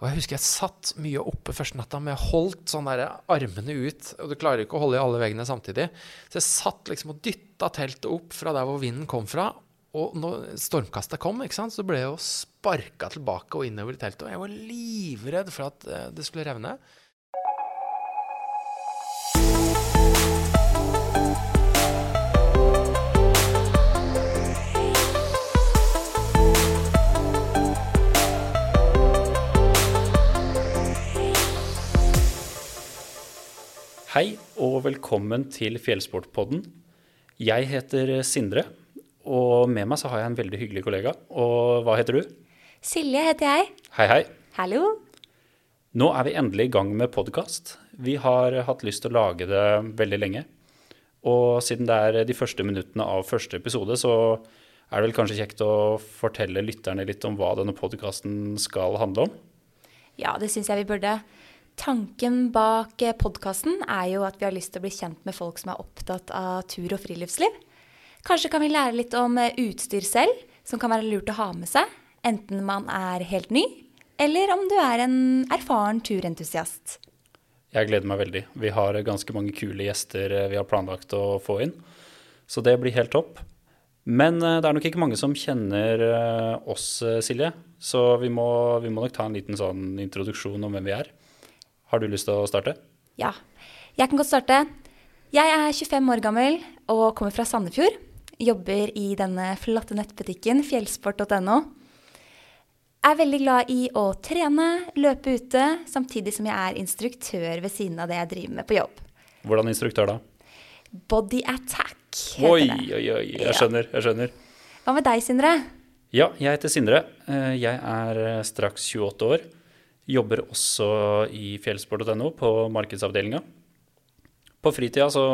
Og jeg husker jeg satt mye oppe første natta med holdt sånn der armene ut. Og du klarer ikke å holde i alle veggene samtidig. Så jeg satt liksom og dytta teltet opp fra der hvor vinden kom fra. Og når stormkastet kom, ikke sant, så ble jeg jo sparka tilbake og innover i teltet. Og jeg var livredd for at eh, det skulle revne. Hei og velkommen til Fjellsportpodden. Jeg heter Sindre, og med meg så har jeg en veldig hyggelig kollega. Og hva heter du? Silje heter jeg. Hei, hei. Hallo. Nå er vi endelig i gang med podkast. Vi har hatt lyst til å lage det veldig lenge. Og siden det er de første minuttene av første episode, så er det vel kanskje kjekt å fortelle lytterne litt om hva denne podkasten skal handle om. Ja, det syns jeg vi burde. Tanken bak podkasten er jo at vi har lyst til å bli kjent med folk som er opptatt av tur og friluftsliv. Kanskje kan vi lære litt om utstyr selv, som kan være lurt å ha med seg. Enten man er helt ny, eller om du er en erfaren turentusiast. Jeg gleder meg veldig. Vi har ganske mange kule gjester vi har planlagt å få inn. Så det blir helt topp. Men det er nok ikke mange som kjenner oss, Silje. Så vi må, vi må nok ta en liten sånn introduksjon om hvem vi er. Har du lyst til å starte? Ja, jeg kan godt starte. Jeg er 25 år gammel og kommer fra Sandefjord. Jobber i denne flotte nettbutikken fjellsport.no. Er veldig glad i å trene, løpe ute, samtidig som jeg er instruktør ved siden av det jeg driver med på jobb. Hvordan instruktør da? Body attack heter Oi, det. oi, oi. Jeg skjønner. Jeg skjønner. Hva med deg, Sindre? Ja, jeg heter Sindre. Eh, Jeg er straks 28 år. Jobber også i fjellsport.no på markedsavdelinga. På fritida så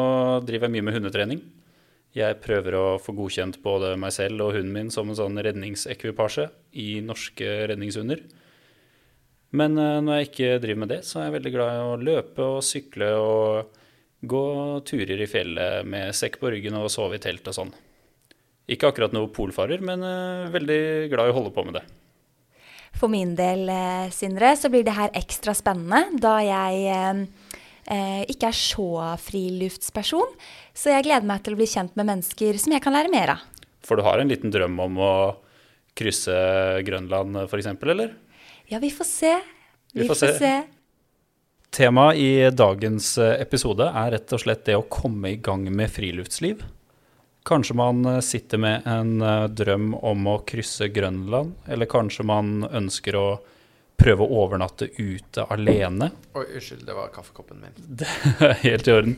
driver jeg mye med hundetrening. Jeg prøver å få godkjent både meg selv og hunden min som en sånn redningsekvipasje i norske redningshunder. Men eh, når jeg ikke driver med det, så er jeg veldig glad i å løpe og sykle og gå turer i fjellet med sekk på ryggen og sove i telt og sånn. Ikke akkurat noe polfarer, men eh, veldig glad i å holde på med det. For min del, eh, Sindre, så blir det her ekstra spennende, da jeg eh, eh, ikke er så friluftsperson. Så jeg gleder meg til å bli kjent med mennesker som jeg kan lære mer av. For du har en liten drøm om å krysse Grønland f.eks., eller? Ja, vi får se. Vi får se. Temaet i dagens episode er rett og slett det å komme i gang med friluftsliv. Kanskje man sitter med en eh, drøm om å krysse Grønland, eller kanskje man ønsker å prøve å overnatte ute alene. Oi, unnskyld, det var kaffekoppen min. Det er helt i orden.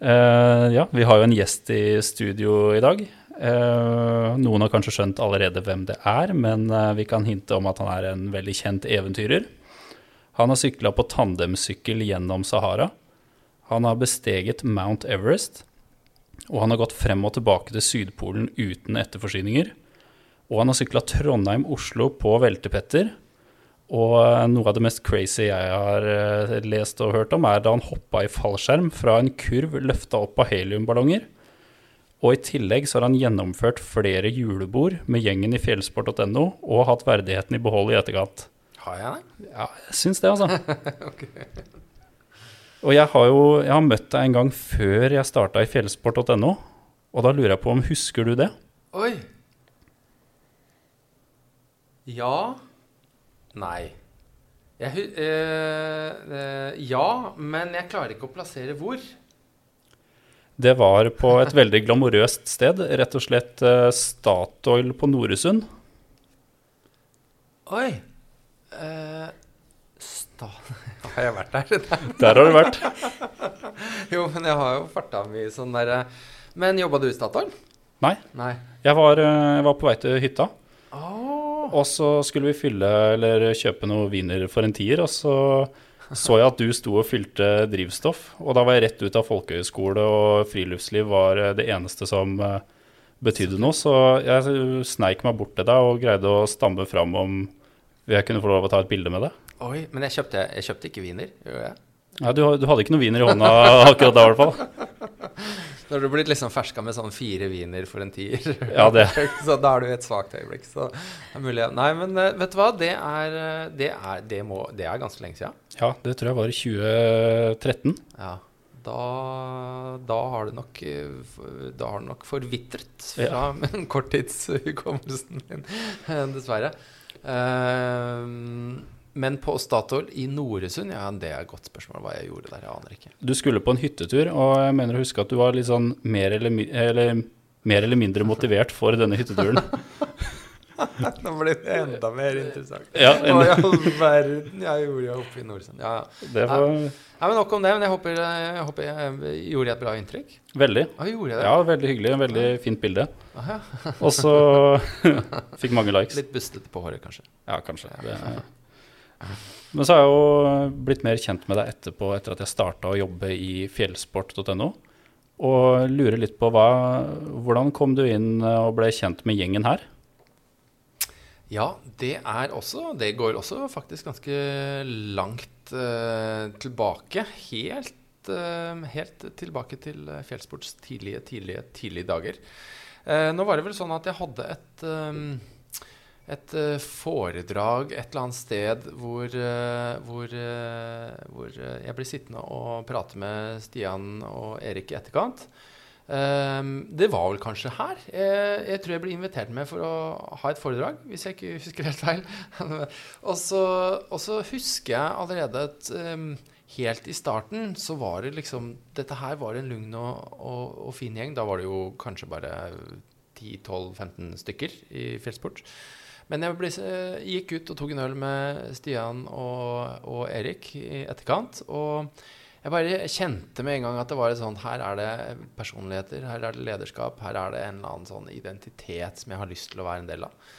Uh, ja, vi har jo en gjest i studio i dag. Uh, noen har kanskje skjønt allerede hvem det er, men uh, vi kan hinte om at han er en veldig kjent eventyrer. Han har sykla på tandemsykkel gjennom Sahara. Han har besteget Mount Everest. Og han har gått frem og tilbake til Sydpolen uten etterforsyninger. Og han har sykla Trondheim-Oslo på veltepetter. Og eh, noe av det mest crazy jeg har eh, lest og hørt om, er da han hoppa i fallskjerm fra en kurv løfta opp av heliumballonger. Og i tillegg så har han gjennomført flere julebord med gjengen i fjellsport.no og hatt verdigheten i behold i etterkant. Har jeg det? Ja, jeg syns det, altså. Og jeg har jo jeg har møtt deg en gang før jeg starta i fjellsport.no, og da lurer jeg på om husker du det? Oi. Ja. Nei. Jeg, øh, eh, ja, men jeg klarer ikke å plassere hvor. Det var på et veldig glamorøst sted, rett og slett eh, Statoil på Noresund. Oi. Eh, sta... Har jeg vært der? Der har du vært. jo, men jeg har jo farta mye sånn derre Men jobba du i Statoil? Nei, Nei. jeg var, eh, jeg var på vei til hytta. Oh. Og så skulle vi fylle eller kjøpe noe viner for en tier, og så så jeg at du sto og fylte drivstoff. Og da var jeg rett ut av folkehøyskole, og friluftsliv var eh, det eneste som eh, betydde noe. Så jeg sneik meg bort til deg og greide å stamme fram om jeg kunne få lov å ta et bilde med deg. Oi, men jeg kjøpte, jeg kjøpte ikke viner, gjorde jeg? Ja, du, du hadde ikke noe viner i hånda akkurat da, i hvert fall. Når du blir liksom ferska med sånn fire viner for en tier, Ja, det. så da er du i et svakt øyeblikk. Så det er mulig. Nei, men eh, vet du hva? Det er, eh, det er, det må, det er ganske lenge siden. Ja, det tror jeg var i 2013. Ja. Da, da har det nok eh, Da har det nok forvitret fra korttidshukommelsen min, dessverre. Eh, men på Statoil i Noresund, ja, det er et godt spørsmål hva jeg gjorde der. Jeg aner ikke. Du skulle på en hyttetur, og jeg mener å huske at du var litt sånn mer eller, eller, mer eller mindre motivert for denne hytteturen. Nå blir det enda mer interessant. Ja, Hva i all verden jeg gjorde oppe i Noresund? Ja, ja. det var Nei, men Nok om det. Men jeg håper jeg, håper jeg gjorde et bra inntrykk. veldig. Ja, gjorde jeg det? Ja, veldig hyggelig. Veldig fint bilde. Ah, ja. Og så fikk mange likes. Litt bustete på håret, kanskje. Ja, kanskje. Det. Men så har jeg jo blitt mer kjent med deg etterpå, etter at jeg starta å jobbe i fjellsport.no. Og lurer litt på hva, hvordan kom du inn og ble kjent med gjengen her? Ja, det er også Det går også faktisk ganske langt eh, tilbake. Helt, eh, helt tilbake til eh, fjellsports tidlige, tidlige, tidlige dager. Eh, nå var det vel sånn at jeg hadde et eh, et eh, foredrag et eller annet sted hvor, eh, hvor, eh, hvor jeg blir sittende og prate med Stian og Erik i etterkant. Ehm, det var vel kanskje her. Jeg, jeg tror jeg ble invitert med for å ha et foredrag, hvis jeg ikke husker helt feil. og, så, og så husker jeg allerede at ehm, helt i starten så var det liksom Dette her var en lugn og, og, og fin gjeng. Da var det jo kanskje bare 10-12-15 stykker i fjellsport. Men jeg ble, eh, gikk ut og tok en øl med Stian og, og Erik i etterkant. Og jeg bare kjente med en gang at det var et sånt Her er det personligheter, her er det lederskap, her er det en eller annen sånn identitet som jeg har lyst til å være en del av.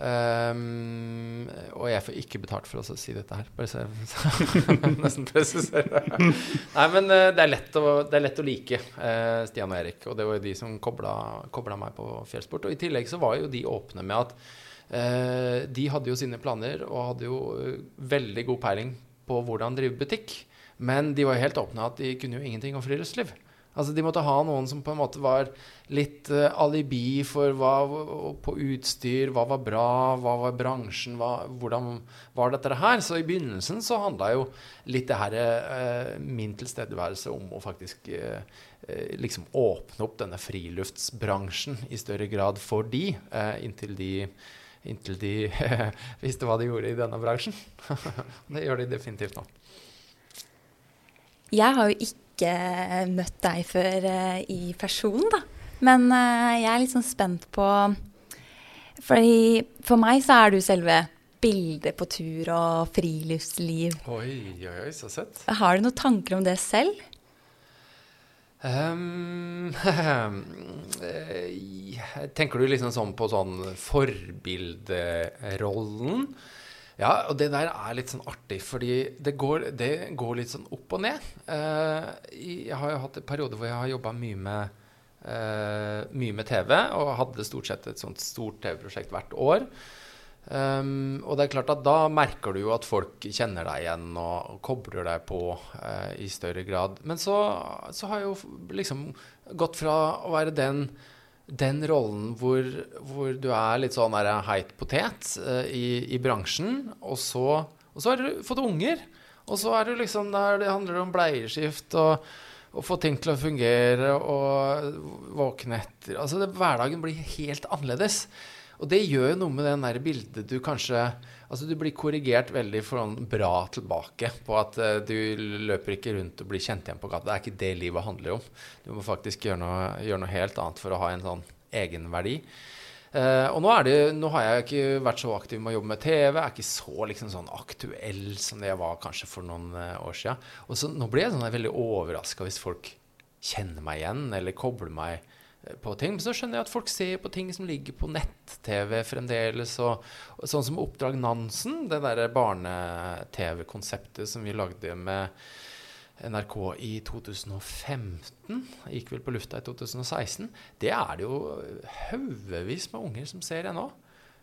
Um, og jeg får ikke betalt for å si dette her. Bare så jeg nesten presiserer. Nei, men eh, det er å, det er lett å like uh, Stian og Erik. Og det var jo de som kobla, kobla meg på fjellsport. Og i tillegg så var jo de åpne med at de hadde jo sine planer og hadde jo eh, veldig god peiling på hvordan drive butikk. Men de var jo helt åpne at de kunne jo ingenting om friluftsliv. Altså De måtte ha noen som på en måte var litt uh, alibi for hva på utstyr, hva var bra, hva var bransjen, hva, hvordan var dette her. Så i begynnelsen så handla jo litt det her uh, min tilstedeværelse om å faktisk uh, eh, liksom åpne opp denne friluftsbransjen i større grad for de, eh, inntil de Inntil de visste hva de gjorde i denne bransjen. det gjør de definitivt nå. Jeg har jo ikke møtt deg før eh, i person, da. Men eh, jeg er litt sånn spent på fordi For meg så er du selve bildet på tur og friluftsliv. Oi, oi, oi, så søtt. Har du noen tanker om det selv? Eh, tenker du liksom sånn på sånn forbilderollen? Ja, og det der er litt sånn artig, fordi det går, det går litt sånn opp og ned. Uh, jeg har jo hatt en periode hvor jeg har jobba mye med uh, mye med TV, og hadde stort sett et sånt stort TV-prosjekt hvert år. Um, og det er klart at da merker du jo at folk kjenner deg igjen og, kobler deg på uh, i større grad. Men så, så har jeg jo liksom gått fra å være den, den rollen hvor, hvor du er litt sånn heit potet uh, i, i bransjen, og så, og så har du fått unger. Og så er det liksom der det handler om bleieskift og å få ting til å fungere og våkne etter. Altså det, hverdagen blir helt annerledes. Og det gjør jo noe med den der bildet du kanskje Altså du blir korrigert veldig for bra tilbake på at uh, du løper ikke rundt og blir kjent igjen på gata. Det er ikke det livet handler om. Du må faktisk gjøre noe, gjøre noe helt annet for å ha en sånn egenverdi. Uh, og nå, det, nå har jeg ikke vært så aktiv med å jobbe med TV. Jeg er ikke så liksom sånn aktuell som det jeg var kanskje for noen uh, år siden. Og så nå blir jeg sånn veldig overraska hvis folk kjenner meg igjen eller kobler meg eh, på ting. Men så skjønner jeg at folk ser på ting som ligger på nett-TV fremdeles. Og, og sånn som Oppdrag Nansen, det derre barne-TV-konseptet som vi lagde med NRK i 2015, gikk vel på lufta i 2016, det er det jo haugevis med unger som ser ennå.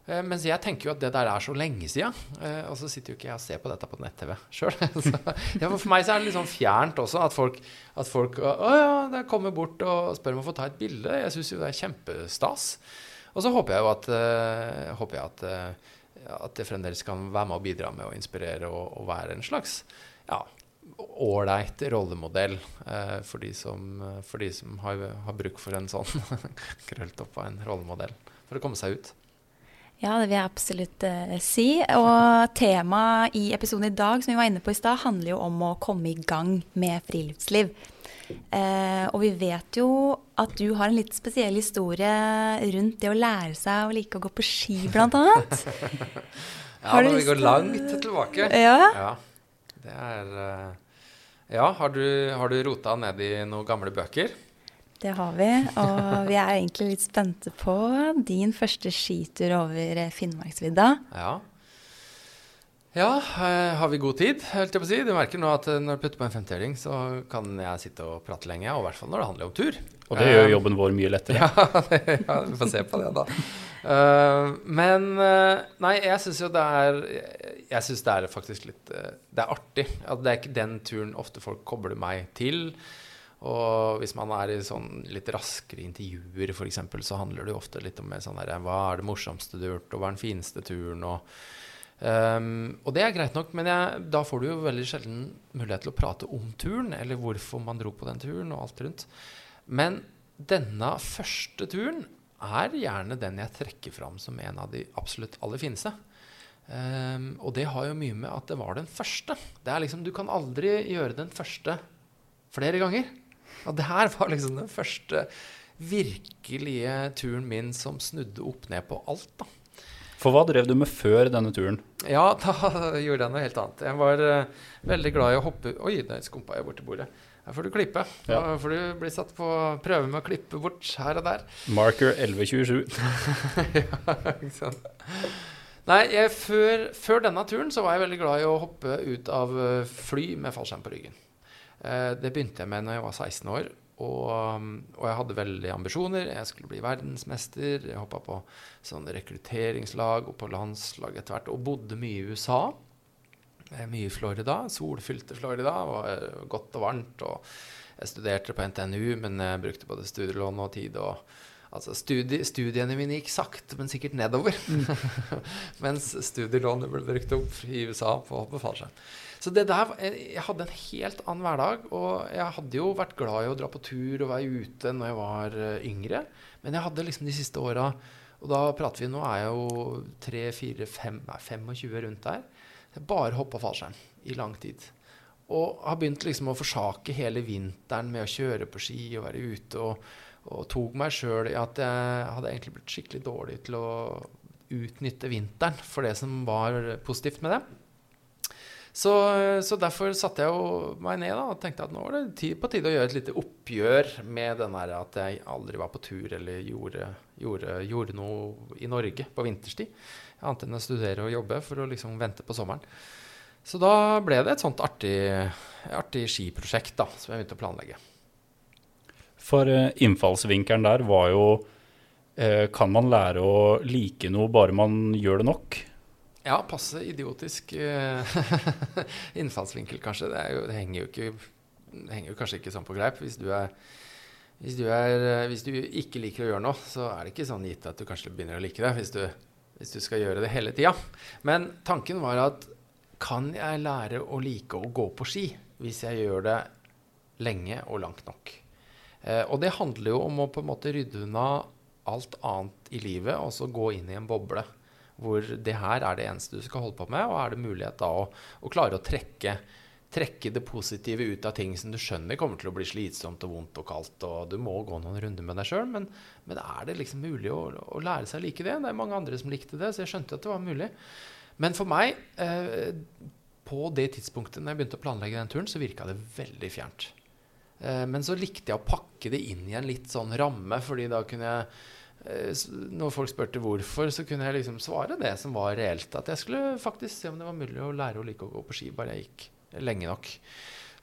Eh, mens jeg tenker jo at det der er så lenge sida. Eh, og så sitter jo ikke jeg og ser på dette på nett-TV sjøl. ja, for meg så er det litt sånn fjernt også at folk, at folk Å ja, det kommer bort og spør om å få ta et bilde. Jeg syns jo det er kjempestas. Og så håper jeg jo at, uh, håper jeg at, at det fremdeles kan være med og bidra med å inspirere og, og være en slags ja, ålreit rollemodell for de som, for de som har, har bruk for en sånn krølt opp av en rollemodell for å komme seg ut. Ja, det vil jeg absolutt uh, si. Og temaet i episoden i dag som vi var inne på i stad, handler jo om å komme i gang med friluftsliv. Uh, og vi vet jo at du har en litt spesiell historie rundt det å lære seg å like å gå på ski, blant annet. ja, når vi går langt tilbake. Ja. ja det er uh, Ja, har du, har du rota ned i noen gamle bøker? Det har vi, og vi er egentlig litt spente på din første skitur over Finnmarksvidda. Ja. Ja, eh, har vi god tid, helt jeg på å si. Du merker nå at eh, når du putter på en femtering, så kan jeg sitte og prate lenge, og i hvert fall når det handler om tur. Og det gjør jobben vår mye lettere. Ja, ja vi får se på det, da. men Nei, jeg syns jo det er Jeg syns det er faktisk litt Det er artig. At det er ikke den turen ofte folk kobler meg til. Og hvis man er i sånn litt raskere intervjuer, f.eks., så handler det jo ofte litt om sånn der, hva er det morsomste du har gjort, og hva er den fineste turen? Og, um, og det er greit nok, men jeg, da får du jo veldig sjelden mulighet til å prate om turen, eller hvorfor man dro på den turen, og alt rundt. Men denne første turen er gjerne den jeg trekker fram som en av de absolutt aller fineste. Um, og det har jo mye med at det var den første. Det er liksom, Du kan aldri gjøre den første flere ganger. Og det her var liksom den første virkelige turen min som snudde opp ned på alt. da. For hva drev du med før denne turen? Ja, da gjorde jeg noe helt annet. Jeg var uh, veldig glad i å hoppe Oi, der skumpa jeg borti bordet. Her får du klippe. Ja. Da får du bli satt på prøve med å klippe bort her og der. Marker 1127. ja, ikke sant. Nei, jeg, før, før, denne turen så var jeg veldig glad i å hoppe ut av eh, fly med fallskjerm på ryggen. Eh, det begynte jeg med når jeg var 16 år. Og, um, og, jeg hadde veldig ambisjoner. Jeg skulle bli verdensmester. Jeg hoppa på sånne rekrutteringslag og på landslag etter hvert. Og bodde mye i USA. Eh, mye i Florida. Solfylte Florida. Var eh, godt og varmt. Og jeg studerte på NTNU, men jeg brukte både studielån og tid. og Altså studie, Studiene mine gikk sakte, men sikkert nedover. Mens studielånet ble brukt opp i USA på, å på fallskjerm. Så det der, Jeg hadde en helt annen hverdag. Og jeg hadde jo vært glad i å dra på tur og være ute når jeg var eh, yngre. Men jeg hadde liksom de siste åra Og da prater vi Nå er jeg jo 3-4-5 25 rundt der. Jeg bare hoppa fallskjerm i lang tid. Og har begynt liksom å forsake hele vinteren med å kjøre på ski og være ute. Og, og tok meg sjøl i at jeg hadde egentlig blitt skikkelig dårlig til å utnytte vinteren for det som var positivt med det. Så, så, derfor satte jeg meg ned da, og tenkte at nå var det på tide å gjøre et lite oppgjør med den der at jeg aldri var på tur eller gjorde, gjorde, gjorde noe i Norge på vinterstid. Annet enn å studere og jobbe for å liksom vente på sommeren. Så da ble det et sånt artig, artig skiprosjekt da, som jeg begynte å planlegge. For uh, innfallsvinkelen der var jo uh, Kan man lære å like noe bare man gjør det nok? Ja, passe idiotisk uh, innfallsvinkel, kanskje. Det, jo, det, henger jo ikke det henger jo kanskje ikke sånn på greip. Hvis du, er, hvis, du er, hvis du, ikke liker å gjøre noe, så er det ikke sånn gitt at du kanskje begynner å like det. Hvis du, hvis du skal gjøre det hele tida. Men tanken var at kan jeg lære å like å gå på ski hvis jeg gjør det lenge og langt nok? Eh, og det handler jo om å på en måte rydde unna alt annet i livet og så gå inn i en boble hvor det her er det eneste du skal holde på med, og er det mulighet da å, å klare å trekke, trekke, det positive ut av ting som du skjønner kommer til å bli slitsomt og vondt og kaldt, og du må gå noen runder med deg sjøl, men, men, er det liksom mulig å, å, lære seg å like det? Det er mange andre som likte det, så jeg skjønte at det var mulig. Men for meg, eh, på det tidspunktet når jeg begynte å planlegge den turen, så virka det veldig fjernt. Eh, men så likte jeg å pakke det inn i en litt sånn ramme, fordi da kunne jeg når folk spurte hvorfor, så kunne jeg liksom svare det som var reelt. At jeg skulle faktisk se om det var mulig å lære å like å gå på ski, bare jeg gikk lenge nok.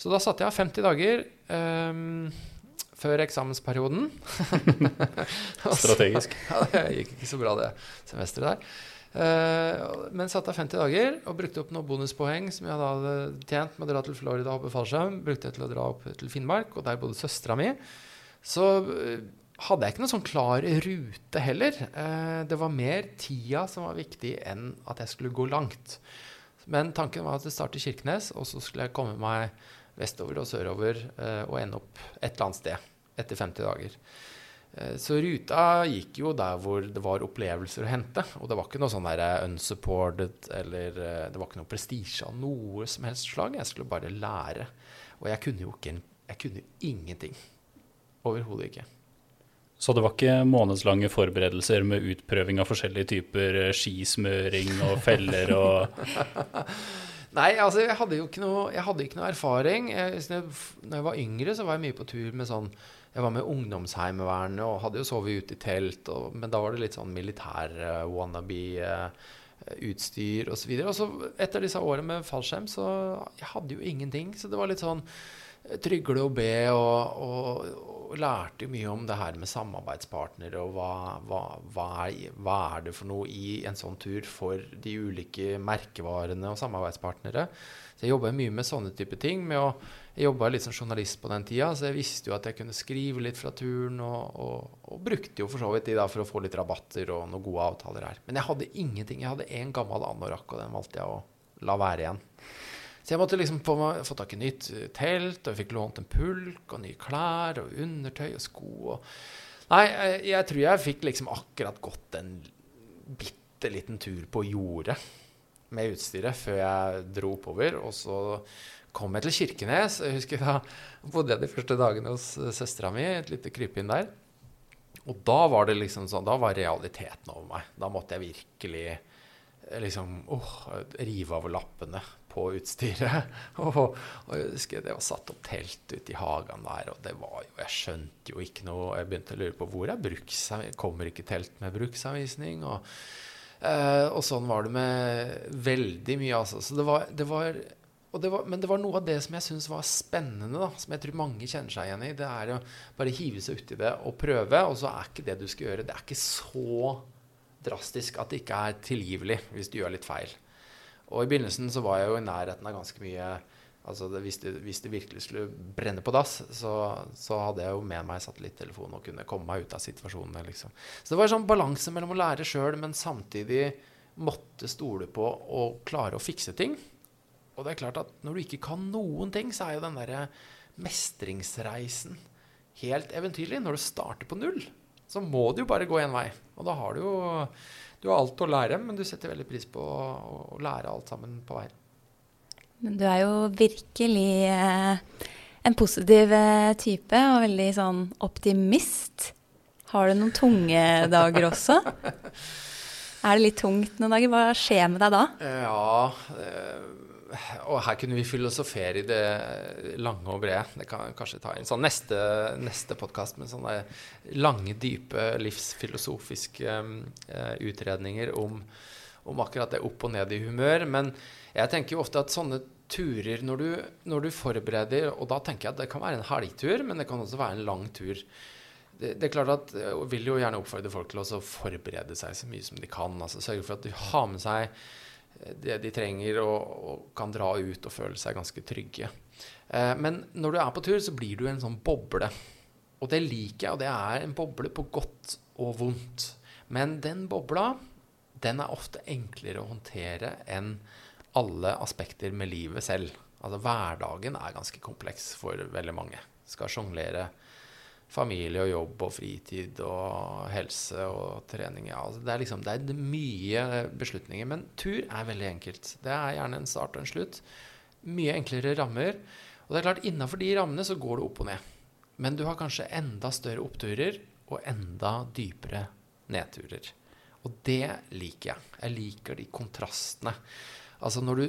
Så da satte jeg av 50 dager um, før eksamensperioden. Strategisk. ja, det gikk ikke så bra det semesteret der. Uh, men satt av 50 dager og brukte opp noen bonuspoeng som jeg da hadde tjent med å dra til Florida og hoppe fallskjerm. Brukte jeg til å dra opp til Finnmark, og der bodde søstera mi. Så uh, hadde jeg ikke noen sånn klar rute heller. Uh, det var mer tida som var viktig enn at jeg skulle gå langt. Men tanken var at det startet i Kirkenes, og så skulle jeg komme meg vestover og sørover og ende opp et eller annet sted etter 50 dager. Eh, så ruta gikk jo der hvor det var opplevelser å hente. Og det var ikke noe sånn der eh, unsupported eller eh, Det var ikke noe prestisje av noe som helst slag. Jeg skulle bare lære. Og jeg kunne jo ikke Jeg kunne ingenting. Overhodet ikke. Så det var ikke månedslange forberedelser med utprøving av forskjellige typer skismøring og feller og Nei, altså jeg hadde jo ikke noe, ikke noe erfaring. Jeg, når jeg var yngre, så var jeg mye på tur med sånn jeg var med ungdomsheimevernet og hadde jo sovet ute i telt, og, men da var det litt sånn militær-wannabe-utstyr uh, osv. Og, så og så etter disse årene med fallskjerm, så jeg hadde jo ingenting. Så det var litt sånn eh, trygle og be, og, og, og lærte mye om det her med samarbeidspartnere, og hva, hva, hva, er, hva, er, det for noe i en sånn tur for de ulike merkevarene og samarbeidspartnere. Så jeg jobba mye med sånne type ting. å jeg jobba litt som journalist på den tida, så jeg visste jo at jeg kunne skrive litt fra turen. Og, og brukte jo for så vidt de da for å få litt rabatter og noen gode avtaler her. Men jeg hadde ingenting. Jeg hadde én gammel anorakk, og den valgte jeg å la være igjen. Så jeg måtte liksom få, få tak i nytt telt, og jeg fikk lånt en pulk og nye klær og undertøy og sko. Og Nei, jeg, jeg tror jeg fikk liksom akkurat gått en bitte liten tur på jordet med utstyret før jeg dro oppover. Og så kom jeg til Kirkenes. Jeg husker Da bodde jeg de første dagene hos eh, søstera mi, et lite krypinn der. Og da var det liksom sånn, da var realiteten over meg. Da måtte jeg virkelig eh, liksom oh, rive av lappene på utstyret. og, og, jeg husker det var satt opp telt ute i hagen der, og det var jo Jeg skjønte jo ikke noe. Jeg begynte å lure på hvor er bruksanvisning? Kommer ikke telt med bruksanvisning? Og, eh, og sånn var det med veldig mye, altså. Så det var, det var det var, men det var noe av det som jeg syns var spennende, da, som jeg tror mange kjenner seg igjen i. Det er å bare hive seg uti det og prøve, og så er ikke det du skal gjøre, det er ikke så drastisk at det ikke er tilgivelig hvis du gjør litt feil. Og i begynnelsen så var jeg jo i nærheten av ganske mye altså det, hvis, det, hvis, det, virkelig skulle brenne på dass, så, så, hadde jeg jo med meg satellittelefon og kunne komme meg ut av situasjonene. Liksom. Så det var en sånn balanse mellom å lære sjøl, men samtidig måtte stole på å klare å fikse ting. Og det er klart at når du ikke kan noen ting, så er jo den derre mestringsreisen helt eventyrlig. Når du starter på null, så må du jo bare gå én vei. Og da har du jo du har alt å lære, men du setter veldig pris på å, å lære alt sammen på veien. Men du er jo virkelig eh, en positiv eh, type og veldig sånn optimist. Har du noen tunge dager også? er det litt tungt noen dager? Hva skjer med deg da? Ja, eh, og her kunne vi filosofere i det lange og brede. Det kan kanskje ta en sånn neste, neste podkast med sånne lange, dype livsfilosofiske uh, utredninger om, om, akkurat det opp og ned i humør. Men jeg tenker jo ofte at sånne turer når du, når du forbereder Og da tenker jeg at det kan være en helgtur, men det kan også være en lang tur. Det, det, er klart at Jeg vil jo gjerne oppfordre folk til å forberede seg så mye som de kan. altså Sørge for at du har med seg det de trenger, og, og, kan dra ut og føle seg ganske trygge. Eh, men når du er på tur, så blir du en sånn boble. Og det liker jeg, og det er en boble på godt og vondt. Men den bobla, den er ofte enklere å håndtere enn alle aspekter med livet selv. Altså hverdagen er ganske kompleks for veldig mange. Skal sjonglere familie og jobb og fritid og helse og trening. Ja, altså det, er liksom, det er mye beslutninger. Men tur er veldig enkelt. Det er gjerne en start og en slutt. Mye enklere rammer. Og det er klart, innafor de rammene så går det opp og ned. Men du har kanskje enda større oppturer og enda dypere nedturer. Og det liker jeg. Jeg liker de kontrastene. Altså når du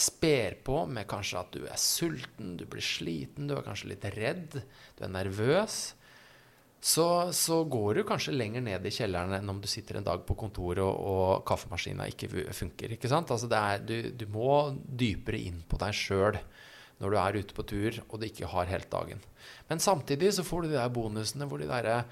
sper på med kanskje at du er sulten, du blir sliten, du er kanskje litt redd, du er nervøs, så, så går du kanskje lenger ned i kjelleren enn om du sitter en dag på kontoret og, og kaffemaskina ikke funker. ikke sant? Altså er, du, du, må dypere inn på deg sjøl når du er ute på tur og du ikke har helt dagen. Men samtidig så får du de der bonusene hvor de derre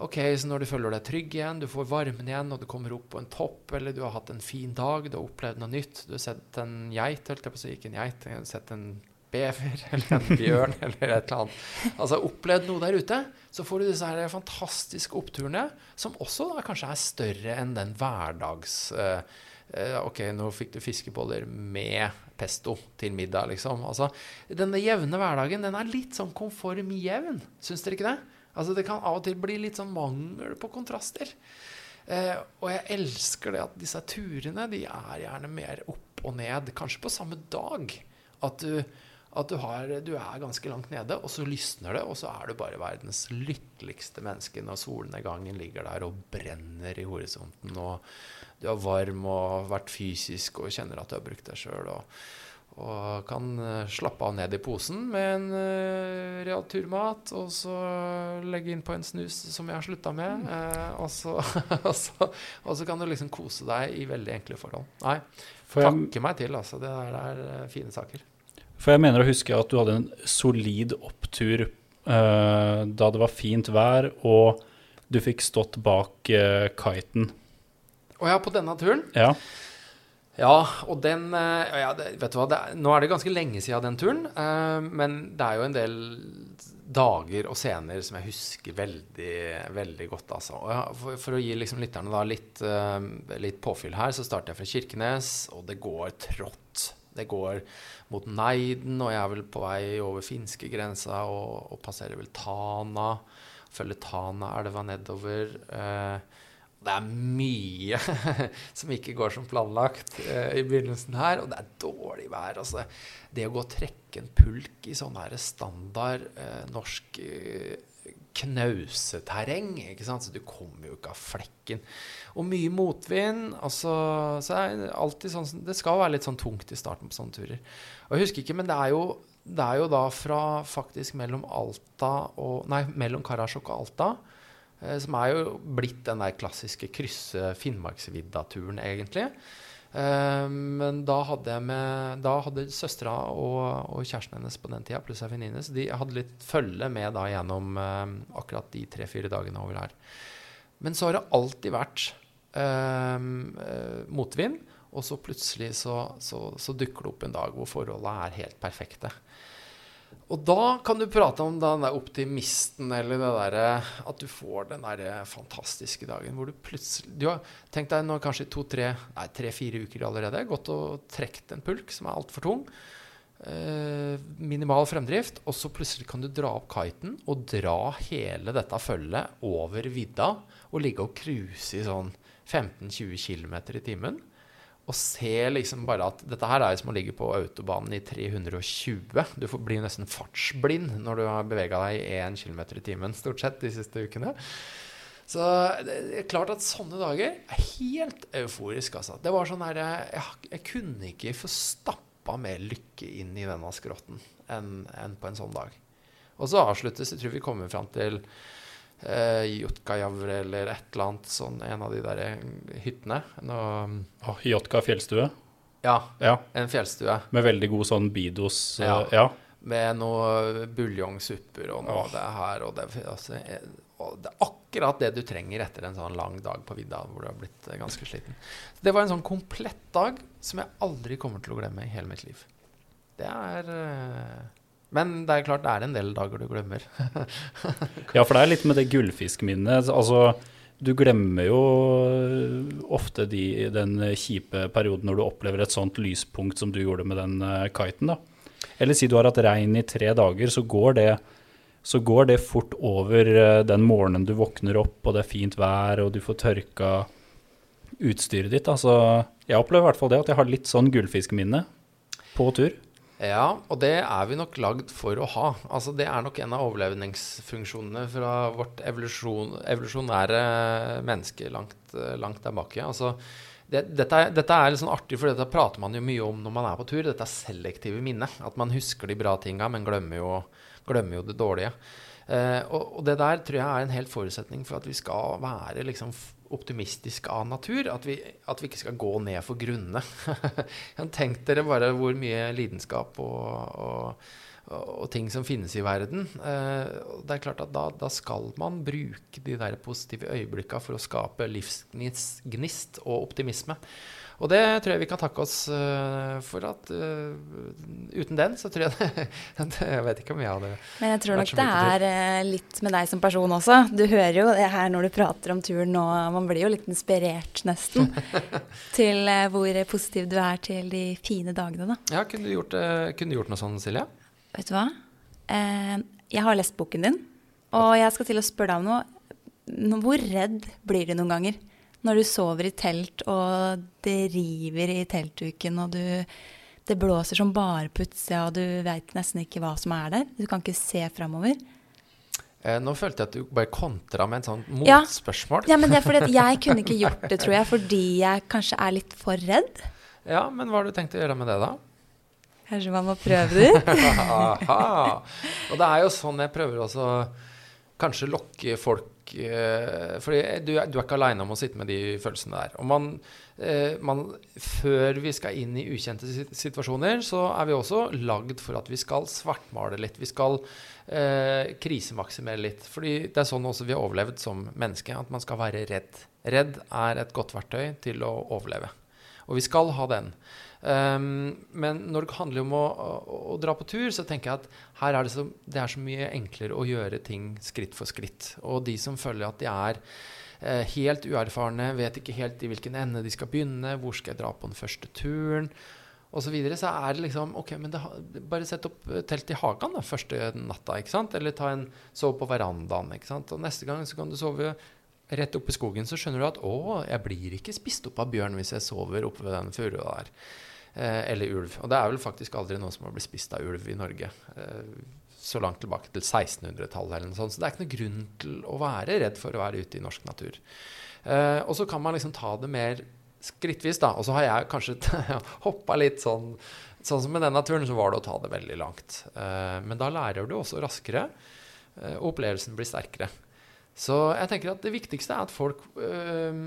Ok, så når du føler deg trygg igjen, du får varmen igjen, og du kommer opp på en topp, eller du har hatt en fin dag, du har opplevd noe nytt, du har sett en geit, holdt jeg på å si, ikke en geit, du har sett en bever eller en bjørn eller et eller annet. Altså opplevd noe der ute, så får du disse her fantastiske oppturene, som også da kanskje er større enn den hverdags eh, eh, Ok, nå fikk du fiskeboller med pesto til middag, liksom. Altså, denne jevne hverdagen, den er litt sånn konformjevn. Syns dere ikke det? Altså, det kan av og til bli litt sånn mangel på kontraster. Eh, og jeg elsker det at disse turene de er gjerne mer opp og ned, kanskje på samme dag. At du, at du, har, du er ganske langt nede, og så lysner det, og så er du bare verdens lykkeligste menneske når solnedgangen ligger der og brenner i horisonten, og du er varm og har vært fysisk og kjenner at du har brukt deg sjøl. Og, kan eh, slappe av ned i posen med en uh, realturmat. og så legge inn på en snus som jeg har slutta med. Uh, og, så, og, så, og, så, kan du liksom kose deg i veldig enkle forhold. Nei, takke meg til, altså. Det der er uh, fine saker. For jeg mener å huske at du hadde en solid opptur da det var fint vær, og du fikk stått bak kiten. Å ja, på denne turen? Ja. Ja, og den ja, Vet du hva, er, nå er det ganske lenge siden den turen. Eh, men det er jo en del dager og scener som jeg husker veldig, veldig godt. Altså. For, for, å gi liksom lytterne da litt, eh, litt, påfyll her, så starter jeg fra Kirkenes, og det går trått. Det går mot Neiden, og jeg er vel på vei over finskegrensa og, og passerer vel Tana. Følger Tanaelva nedover. Uh, det er mye som ikke går som planlagt eh, i begynnelsen her, og det er dårlig vær. Altså, det å gå og trekke en pulk i sånn standard eh, norsk eh, knauseterreng, ikke sant? så du kommer jo ikke av flekken. Og mye motvind. Altså, så det er alltid sånn Det skal være litt sånn tungt i starten på sånne turer. Og jeg husker ikke, men det er jo, det er jo da fra faktisk mellom Alta og Nei, mellom Karasjok og Alta som er jo blitt den der klassiske krysse Finnmarksvidda-turen, egentlig. Uh, men da hadde med Da hadde søstera og, og, kjæresten hennes på den tida, pluss ei venninne, så de hadde litt følge med da gjennom uh, akkurat de tre-fire dagene over her. Men så har det alltid vært eh, motvind, og så plutselig så, så, så dukker det opp en dag hvor forholdet er helt perfekte. Og da kan du prate om den der optimisten, eller det derre At du får den der fantastiske dagen hvor du plutselig Du har tenkt deg nå kanskje to-tre, nei, tre-fire uker allerede gått og trukket en pulk som er altfor tung. Eh, minimal fremdrift. Og så plutselig kan du dra opp kiten og dra hele dette følget over vidda og ligge og cruise i sånn 15-20 km i timen og se liksom bare at dette her er som å ligge på autobanen i 320. Du får bli nesten fartsblind når du har bevega deg i 1 km i timen stort sett de siste ukene. Så det er klart at sånne dager er helt euforisk, altså. Det var sånn her jeg, jeg, kunne ikke få stappa mer lykke inn i denne skrotten enn, enn på en sånn dag. Og så avsluttes Jeg tror vi kommer fram til eh, Jutkajavre eller et eller annet sånn, en av de der eh, hyttene. Nå, oh, Jotka fjellstue? Ja, ja, en fjellstue. Med veldig god sånn bidos. Ja. Uh, ja. Med noe buljongsupper og noe oh. det her. Og det, altså, og det, er akkurat det du trenger etter en sånn lang dag på vidda hvor du har blitt eh, ganske sliten. Det var en sånn komplett dag som jeg aldri kommer til å glemme i hele mitt liv. Det er men det er klart det er en del dager du glemmer. ja, for det er litt med det gullfiskminnet. Altså, du glemmer jo ofte de, den kjipe perioden når du opplever et sånt lyspunkt som du gjorde med den uh, kiten. da. Eller si du har hatt regn i tre dager, så går det, så går det fort over uh, den morgenen du våkner opp, og det er fint vær, og du får tørka utstyret ditt. Altså, jeg opplever i hvert fall det, at jeg har litt sånn gullfiskminne på tur. Ja, og det er vi nok lagd for å ha. Altså, det er nok en av overlevningsfunksjonene fra vårt evolusjon, evolusjonære menneske langt, langt der bak. Altså, det, dette, dette, er litt sånn artig, for dette prater man jo mye om når man er på tur. Dette er selektive minne. At man husker de bra tinga, men glemmer jo, glemmer jo det dårlige. Eh, og, og, det der tror jeg er en helt forutsetning for at vi skal være liksom optimistisk av natur. At vi, at vi ikke skal gå ned for grunne. Tenk dere bare hvor mye lidenskap og, og, og ting som finnes i verden. Eh, det er klart at da, da, skal man bruke de der positive øyeblikkene for å skape livsgnist og optimisme. Og det tror jeg vi kan takke oss uh, for at uh, uten den, så tror jeg det, Jeg vet ikke om jeg hadde Men jeg tror nok det er uh, litt med deg som person også. Du hører jo det her når du prater om turen nå, man blir jo litt inspirert nesten til hvor positiv du er til de fine dagene, da. Ja, kunne du gjort, kunne du gjort noe sånn, Silje? Vet du hva? jeg har lest boken din, og jeg skal til å spørre deg om noe. Hvor redd blir du noen ganger? Når du sover i telt, og det river i teltduken, og du, det blåser som bare på utsida, og du veit nesten ikke hva som er der. Du kan ikke se framover. Eh, nå følte jeg at du bare kontra med en sånn motspørsmål. Ja, ja men det er fordi jeg kunne ikke gjort det, tror jeg, fordi jeg kanskje er litt for redd. Ja, men hva har du tenkt å gjøre med det, da? Kanskje man må prøve det? ut? Og det er jo sånn jeg prøver også kanskje lokke folk eh, fordi du, du, er ikke aleine om å sitte med de følelsene der. Og man, eh, man, før vi skal inn i ukjente situasjoner, så er vi også lagd for at vi skal svartmale litt. Vi skal eh, krisemaksimere litt. Fordi det er sånn også vi har overlevd som menneske, at man skal være redd. Redd er et godt verktøy til å overleve. Og vi skal ha den. Um, men når det handler om å, å, å, dra på tur, så tenker jeg at her er det, så, det er så mye enklere å gjøre ting skritt for skritt. Og de som føler at de er eh, helt uerfarne, vet ikke helt i hvilken ende de skal begynne, hvor skal jeg dra på den første turen, osv., så, videre, så er det liksom OK, men det, bare sett opp telt i hagen da, første natta, ikke sant? Eller ta en sove på verandaen, ikke sant? Og neste gang så kan du sove rett oppe i skogen, så skjønner du at å, jeg blir ikke spist opp av bjørn hvis jeg sover oppe ved den furua der. Eh, eller ulv. Og det er vel faktisk aldri noen som har blitt spist av ulv i Norge. Eh, så langt tilbake til 1600-tallet eller noe sånt. Så det er ikke noen grunn til å være redd for å være ute i norsk natur. Eh, og så kan man liksom ta det mer skrittvis, da. Og så har jeg kanskje hoppa litt sånn Sånn som med den naturen, så var det å ta det veldig langt. men da lærer du også raskere, og opplevelsen blir sterkere. Så jeg tenker at det viktigste er at folk øh,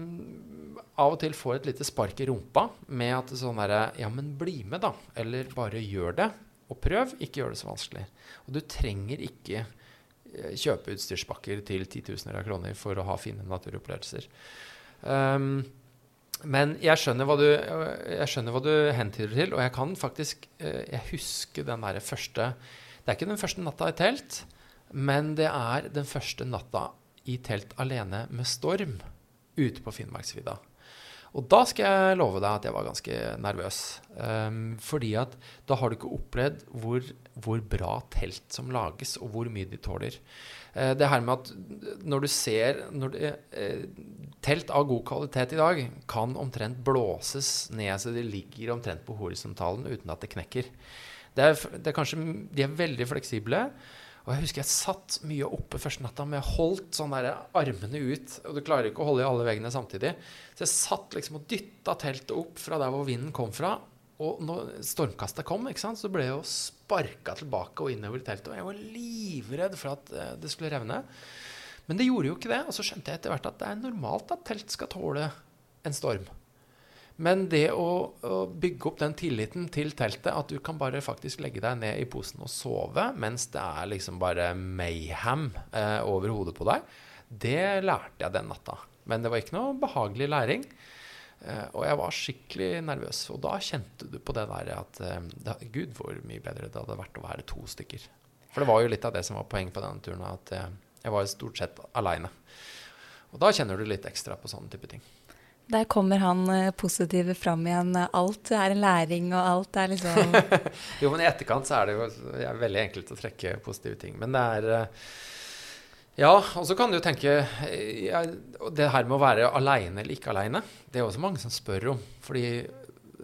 av og til får et lite spark i rumpa med at sånn derre Ja, men bli med, da. Eller bare gjør det. Og prøv. Ikke gjør det så vanskelig. Og du trenger ikke øh, kjøpe utstyrspakker til titusener av kroner for å ha fine naturopplevelser. Um, men jeg skjønner, hva du, jeg skjønner hva du hentyder til, og jeg kan faktisk Jeg husker den derre første Det er ikke den første natta i telt, men det er den første natta i telt alene med storm ute på Finnmarksvidda. Og da skal jeg love deg at jeg var ganske nervøs. Um, fordi at da har du ikke opplevd hvor, hvor, bra telt som lages, og hvor mye de tåler. Uh, det her med at når du ser når det, uh, Telt av god kvalitet i dag kan omtrent blåses ned så de ligger omtrent på horisontalen uten at det knekker. Det er, det er kanskje, de er veldig fleksible. Og jeg husker jeg satt mye oppe første natta, men jeg holdt sånn der armene ut. Og du klarer ikke å holde i alle veggene samtidig. Så jeg satt liksom og dytta teltet opp fra der hvor vinden kom fra. Og når stormkastet kom, ikke sant, så ble jeg jo sparka tilbake og innover i teltet. Og jeg var livredd for at eh, det skulle revne. Men det gjorde jo ikke det. Og så skjønte jeg etter hvert at det er normalt at telt skal tåle en storm. Men det å, å, bygge opp den tilliten til teltet, at du kan bare faktisk legge deg ned i posen og sove mens det er liksom bare mayhem eh, over hodet på deg, det lærte jeg den natta. Men det var ikke noe behagelig læring. Eh, og jeg var skikkelig nervøs. Og da kjente du på det der at eh, Gud, hvor mye bedre det hadde vært å være to stykker. For det var jo litt av det som var poenget på denne turen, at eh, jeg var stort sett aleine. Og da kjenner du litt ekstra på sånne type ting. Der kommer han uh, positive fram igjen. Alt er en læring, og alt er liksom Jo, men i etterkant så er det jo er veldig enkelt å trekke positive ting. Men det er uh, Ja, og så kan du tenke ja, Det her med å være aleine eller ikke aleine, det er også mange som spør om. Fordi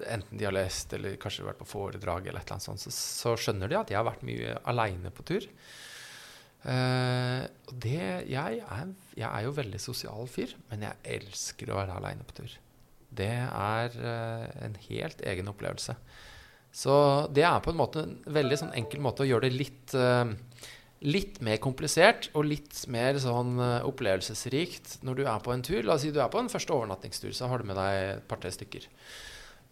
enten de har lest eller kanskje vært på foredrag eller et eller annet sånt, så, så skjønner de at jeg har vært mye aleine på tur. Uh, det, jeg, er, jeg, er, jo veldig sosial fyr, men jeg elsker å være aleine på tur. Det er uh, en helt egen opplevelse. Så det er på en måte en veldig sånn enkel måte å gjøre det litt, uh, litt mer komplisert og litt mer sånn opplevelsesrikt når du er på en tur. La oss si du er på en første overnattingstur, så har du med deg et par-tre stykker.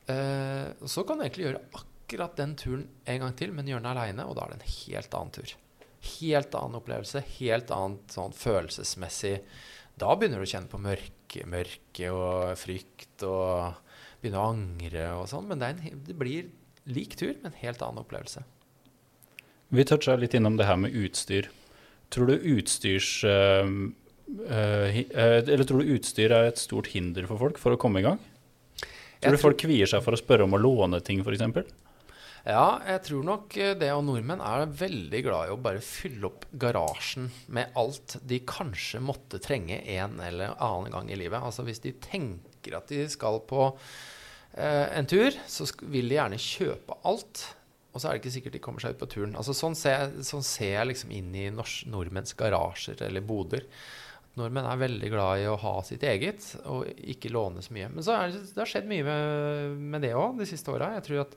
så kan du egentlig gjøre akkurat den turen en gang til, men gjøre den aleine, og da er det en helt annen tur. Helt annen opplevelse, helt annet sånn følelsesmessig. Da begynner du å kjenne på mørke, mørke og frykt og begynne å angre og sånn. Men det, en, det, blir lik tur, men helt annen opplevelse. Vi toucha litt innom det her med utstyr. Tror du utstyrs øh, øh, Eller tror du utstyr er et stort hinder for folk for å komme i gang? Tror du folk kvier seg for å spørre om å låne ting, f.eks.? Ja, jeg tror nok eh, det. Og nordmenn er veldig glad i å bare fylle opp garasjen med alt de kanskje måtte trenge en eller annen gang i livet. Altså hvis de tenker at de skal på eh, en tur, så vil de gjerne kjøpe alt. Og så er det ikke sikkert de kommer seg ut på turen. Altså Sånn ser, sånn ser jeg liksom inn i nordmenns garasjer eller boder. Nordmenn er veldig glad i å ha sitt eget og ikke låne så mye. Men så er det, det har skjedd mye med, med det òg de siste åra. Jeg tror at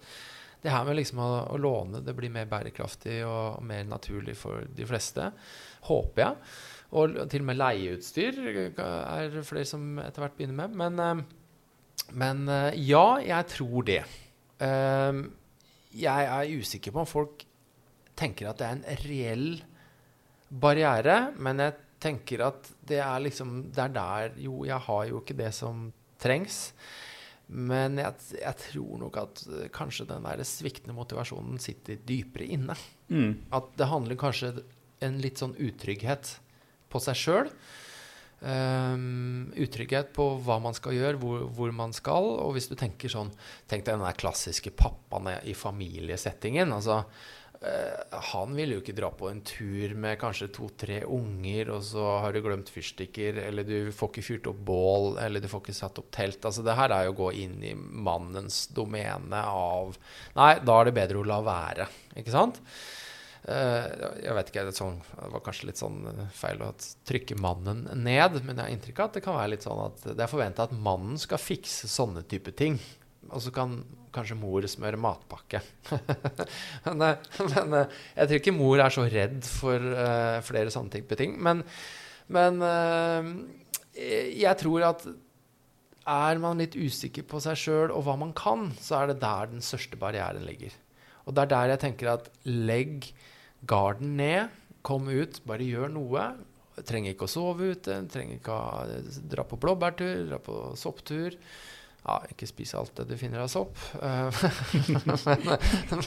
det her med liksom å, å, låne det blir mer bærekraftig og, og, mer naturlig for de fleste. Håper jeg. Og til og med leieutstyr er det flere som etter hvert begynner med. Men, eh, men eh, ja, jeg tror det. Eh, jeg er usikker på om folk tenker at det er en reell barriere, men jeg tenker at det er liksom Det er der Jo, jeg har jo ikke det som trengs. Men jeg, jeg, tror nok at uh, kanskje den der sviktende motivasjonen sitter dypere inne. Mm. At det handler kanskje en litt sånn utrygghet på seg sjøl. Um, ehm, utrygghet på hva man skal gjøre, hvor, hvor, man skal. Og hvis du tenker sånn Tenk deg den der klassiske pappaen i familiesettingen. Altså, han vil jo ikke dra på en tur med kanskje to-tre unger, og så har du glemt fyrstikker, eller du får ikke fyrt opp bål, eller du får ikke satt opp telt. Altså, det her er jo å gå inn i mannens domene av Nei, da er det bedre å la være, ikke sant? Uh, jeg vet ikke, sånn, det, var kanskje litt sånn feil å trykke mannen ned, men jeg har inntrykk av at det kan være litt sånn at det er forventa at mannen skal fikse sånne type ting. Og så kan kanskje mor smøre matpakke. men, eh, men, eh, jeg tror ikke mor er så redd for uh, flere sånne type ting. Men, men uh, jeg tror at er man litt usikker på seg sjøl og hva man kan, så er det der den største barrieren ligger. Og det er der jeg tenker at legg garden ned, kom ut, bare gjør noe. Trenger ikke å sove ute, trenger ikke å dra på blåbærtur, dra på sopptur. Ja, ikke spise alt det du finner av sopp. Eh, men,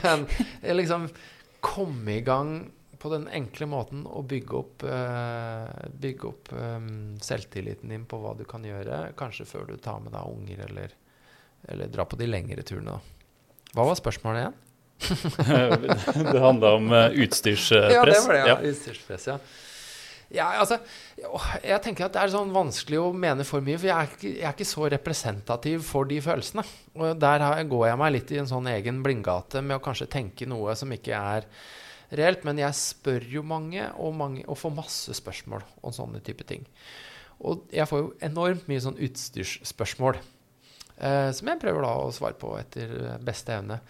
men liksom komme i gang på den enkle måten å bygge opp, uh, bygge opp um, selvtilliten din på hva du kan gjøre, kanskje før du tar med deg unger eller, eller drar på de lengre turene. Hva var spørsmålet igjen? det handla om uh, utstyrspress. Ja, det var det. Ja. Utstyrspress, ja. Ja, altså, jeg tenker at det er sånn vanskelig å mene for mye, for jeg er, ikke, jeg er ikke så representativ for de følelsene. Og der går jeg meg litt i en sånn egen blindgate med å kanskje tenke noe som ikke er reelt. Men jeg spør jo mange og, mange, og får masse spørsmål om sånne type ting. Og jeg får jo enormt mye sånn utstyrsspørsmål, eh, som jeg prøver da å svare på etter beste evne.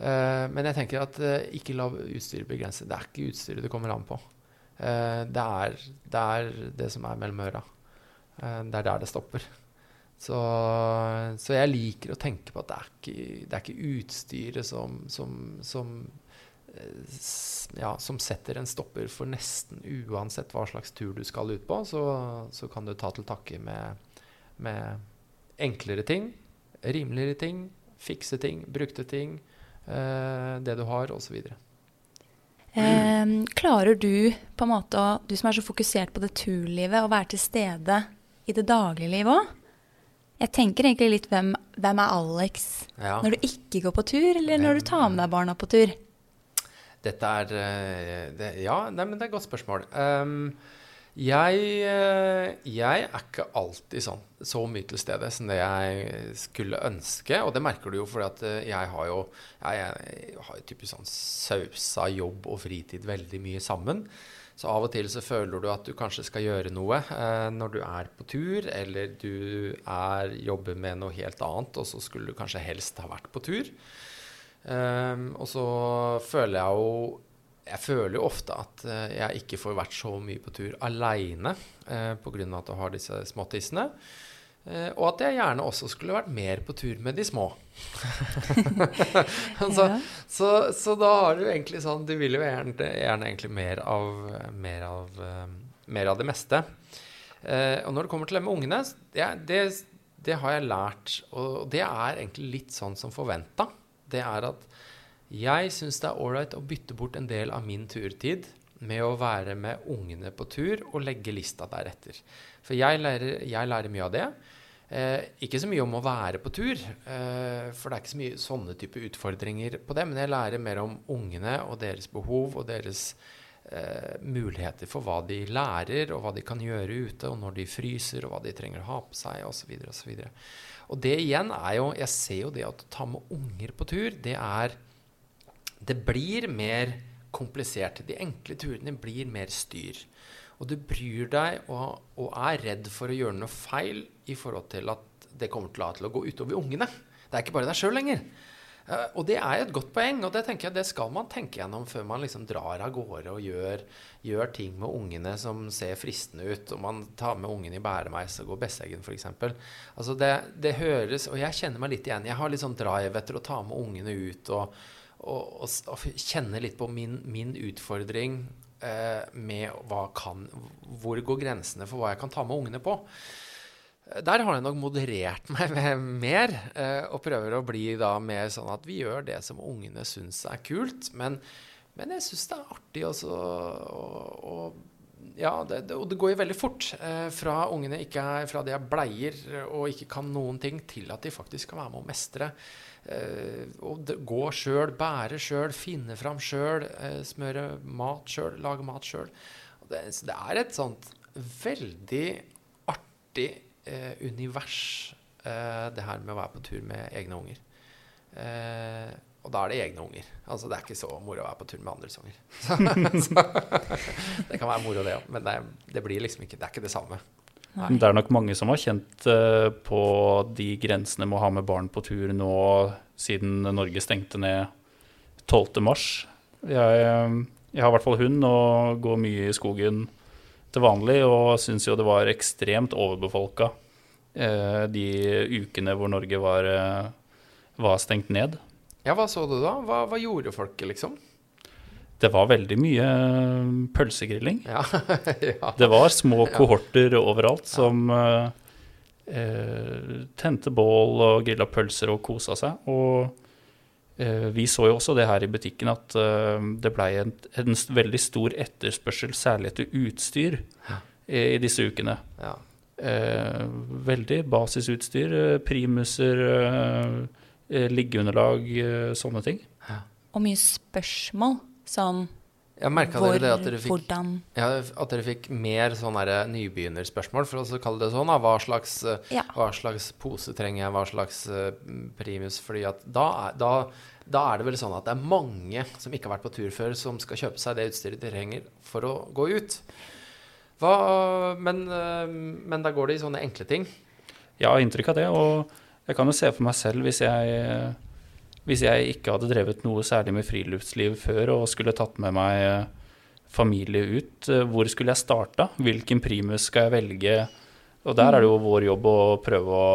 Eh, men jeg tenker at eh, ikke la utstyret begrense. Det er ikke utstyret det kommer an på. Eh, det er, det, er, det som er mellom øra. Eh, det er der det stopper. Så, så, jeg liker å tenke på at det er ikke, det er ikke utstyret som, som, som, eh, ja, som, setter en stopper for nesten uansett hva slags tur du skal ut på. Så, så kan du ta til takke med, med, enklere ting, rimeligere ting, fikse ting, brukte ting, eh, det du har, osv. Eh, klarer du, på en måte, du som er så fokusert på det turlivet, å være til stede i det daglige livet òg? Jeg tenker egentlig litt hvem, hvem er Alex ja. når du ikke går på tur, eller når du tar med deg barna på tur? Dette er eh, det, Ja, nei, men det er et godt spørsmål. Um, jeg, eh, jeg, er ikke alltid sånn så mye til stede som det jeg skulle ønske. Og det merker du jo, for eh, jeg har jo jeg, har typisk sånn sausa jobb og fritid veldig mye sammen. Så av og til så føler du at du kanskje skal gjøre noe eh, når du er på tur, eller du er, jobber med noe helt annet, og så skulle du kanskje helst ha vært på tur. Um, og så føler jeg jo jeg føler jo ofte at uh, jeg ikke får vært så mye på tur aleine uh, pga. at du har disse småtissene. Eh, og at jeg gjerne også skulle vært mer på tur med de små. altså, Ja. så, så da har du egentlig sånn Du vil jo gjerne, gjerne egentlig mer av, mer av, eh, mer av det meste. Eh, og når det kommer til det med ungene, det, det, det har jeg lært, og det er egentlig litt sånn som forventa. Det er at jeg syns det er ålreit å bytte bort en del av min turtid med å være med ungene på tur og legge lista deretter. For jeg lærer, jeg lærer mye av det. Eh, ikke så mye om å være på tur, eh, for det er ikke så mye sånne type utfordringer på det. Men jeg lærer mer om ungene og deres behov og deres eh, muligheter for hva de lærer, og hva de kan gjøre ute, og når de fryser, og hva de trenger å ha på seg, osv. osv. Og det igjen er jo Jeg ser jo det at å ta med unger på tur, det er Det blir mer komplisert. De enkle turene blir mer styr. Og du bryr deg og, og er redd for å gjøre noe feil i forhold til at det kommer til, å, til å gå utover ungene. Det er ikke bare deg sjøl lenger. Uh, og det er jo et godt poeng, og det tenker jeg det skal man tenke gjennom før man liksom drar av gårde og gjør, gjør ting med ungene som ser fristende ut. Om man tar med ungen i bæremeis og går Besseggen f.eks. Altså det, det høres Og jeg kjenner meg litt igjen. Jeg har litt sånn drive etter å ta med ungene ut og, og, og, og kjenne litt på min, min utfordring eh, med kan Hvor går grensene for hva jeg kan ta med ungene på? Der har jeg nok moderert meg mer, eh, og prøver å bli da mer sånn at vi gjør det som ungene syns er kult. Men, men jeg syns det er artig også å, å Ja, det, og det går jo veldig fort. Eh, fra ungene ikke er, fra de er bleier og ikke kan noen ting, til at de faktisk kan være med å mestre. Eh, og det, gå sjøl, bære sjøl, finne fram sjøl, eh, smøre mat sjøl, lage mat sjøl. Det, det er et sånt veldig artig eh, univers, eh, det her med å være på tur med egne unger. Eh, og da er det egne unger. Altså Det er ikke så moro å være på tur med andres unger. Så, så, det kan være moro, det òg, men det, det blir liksom ikke Det er ikke det samme. Nei. Det er nok mange som har kjent eh, på de grensene med å ha med barn på tur nå siden Norge stengte ned 12. mars. Jeg, eh, jeg har i hvert fall hund og går mye i skogen til vanlig, og syns jo det var ekstremt overbefolka eh, de ukene hvor Norge var, var stengt ned. Ja, hva så du da? Hva, hva gjorde folket, liksom? Det var veldig mye eh, pølsegrilling. Ja. ja. Det var små kohorter overalt som eh, eh, tente bål og grilla pølser og kosa seg. Og eh, vi så jo også det her i butikken, at eh, det blei en, en veldig stor etterspørsel, særlig etter utstyr, i, i disse ukene. ja. Eh, veldig basisutstyr. eh, Primuser, eh, liggeunderlag, eh, sånne ting. Og mye spørsmål som Jeg merka dere det at dere fikk hvordan Ja, at dere fikk mer sånne nybegynnerspørsmål, for å kalle det sånn. Hva, slags, eh, Ja. hva slags pose trenger jeg, hva slags eh, primus? Fordi at da da, da er det vel sånn at det er mange som ikke har vært på tur før, som skal kjøpe seg det utstyret de trenger for å gå ut. Hva, men, eh, men da går det i sånne enkle ting. Ja, inntrykk av det, og jeg kan jo se for meg selv hvis jeg, hvis jeg ikke hadde drevet noe særlig med friluftsliv før og skulle tatt med meg eh, familie ut, eh, hvor skulle jeg starta? Hvilken primus skal jeg velge? Og der er det jo vår jobb å prøve å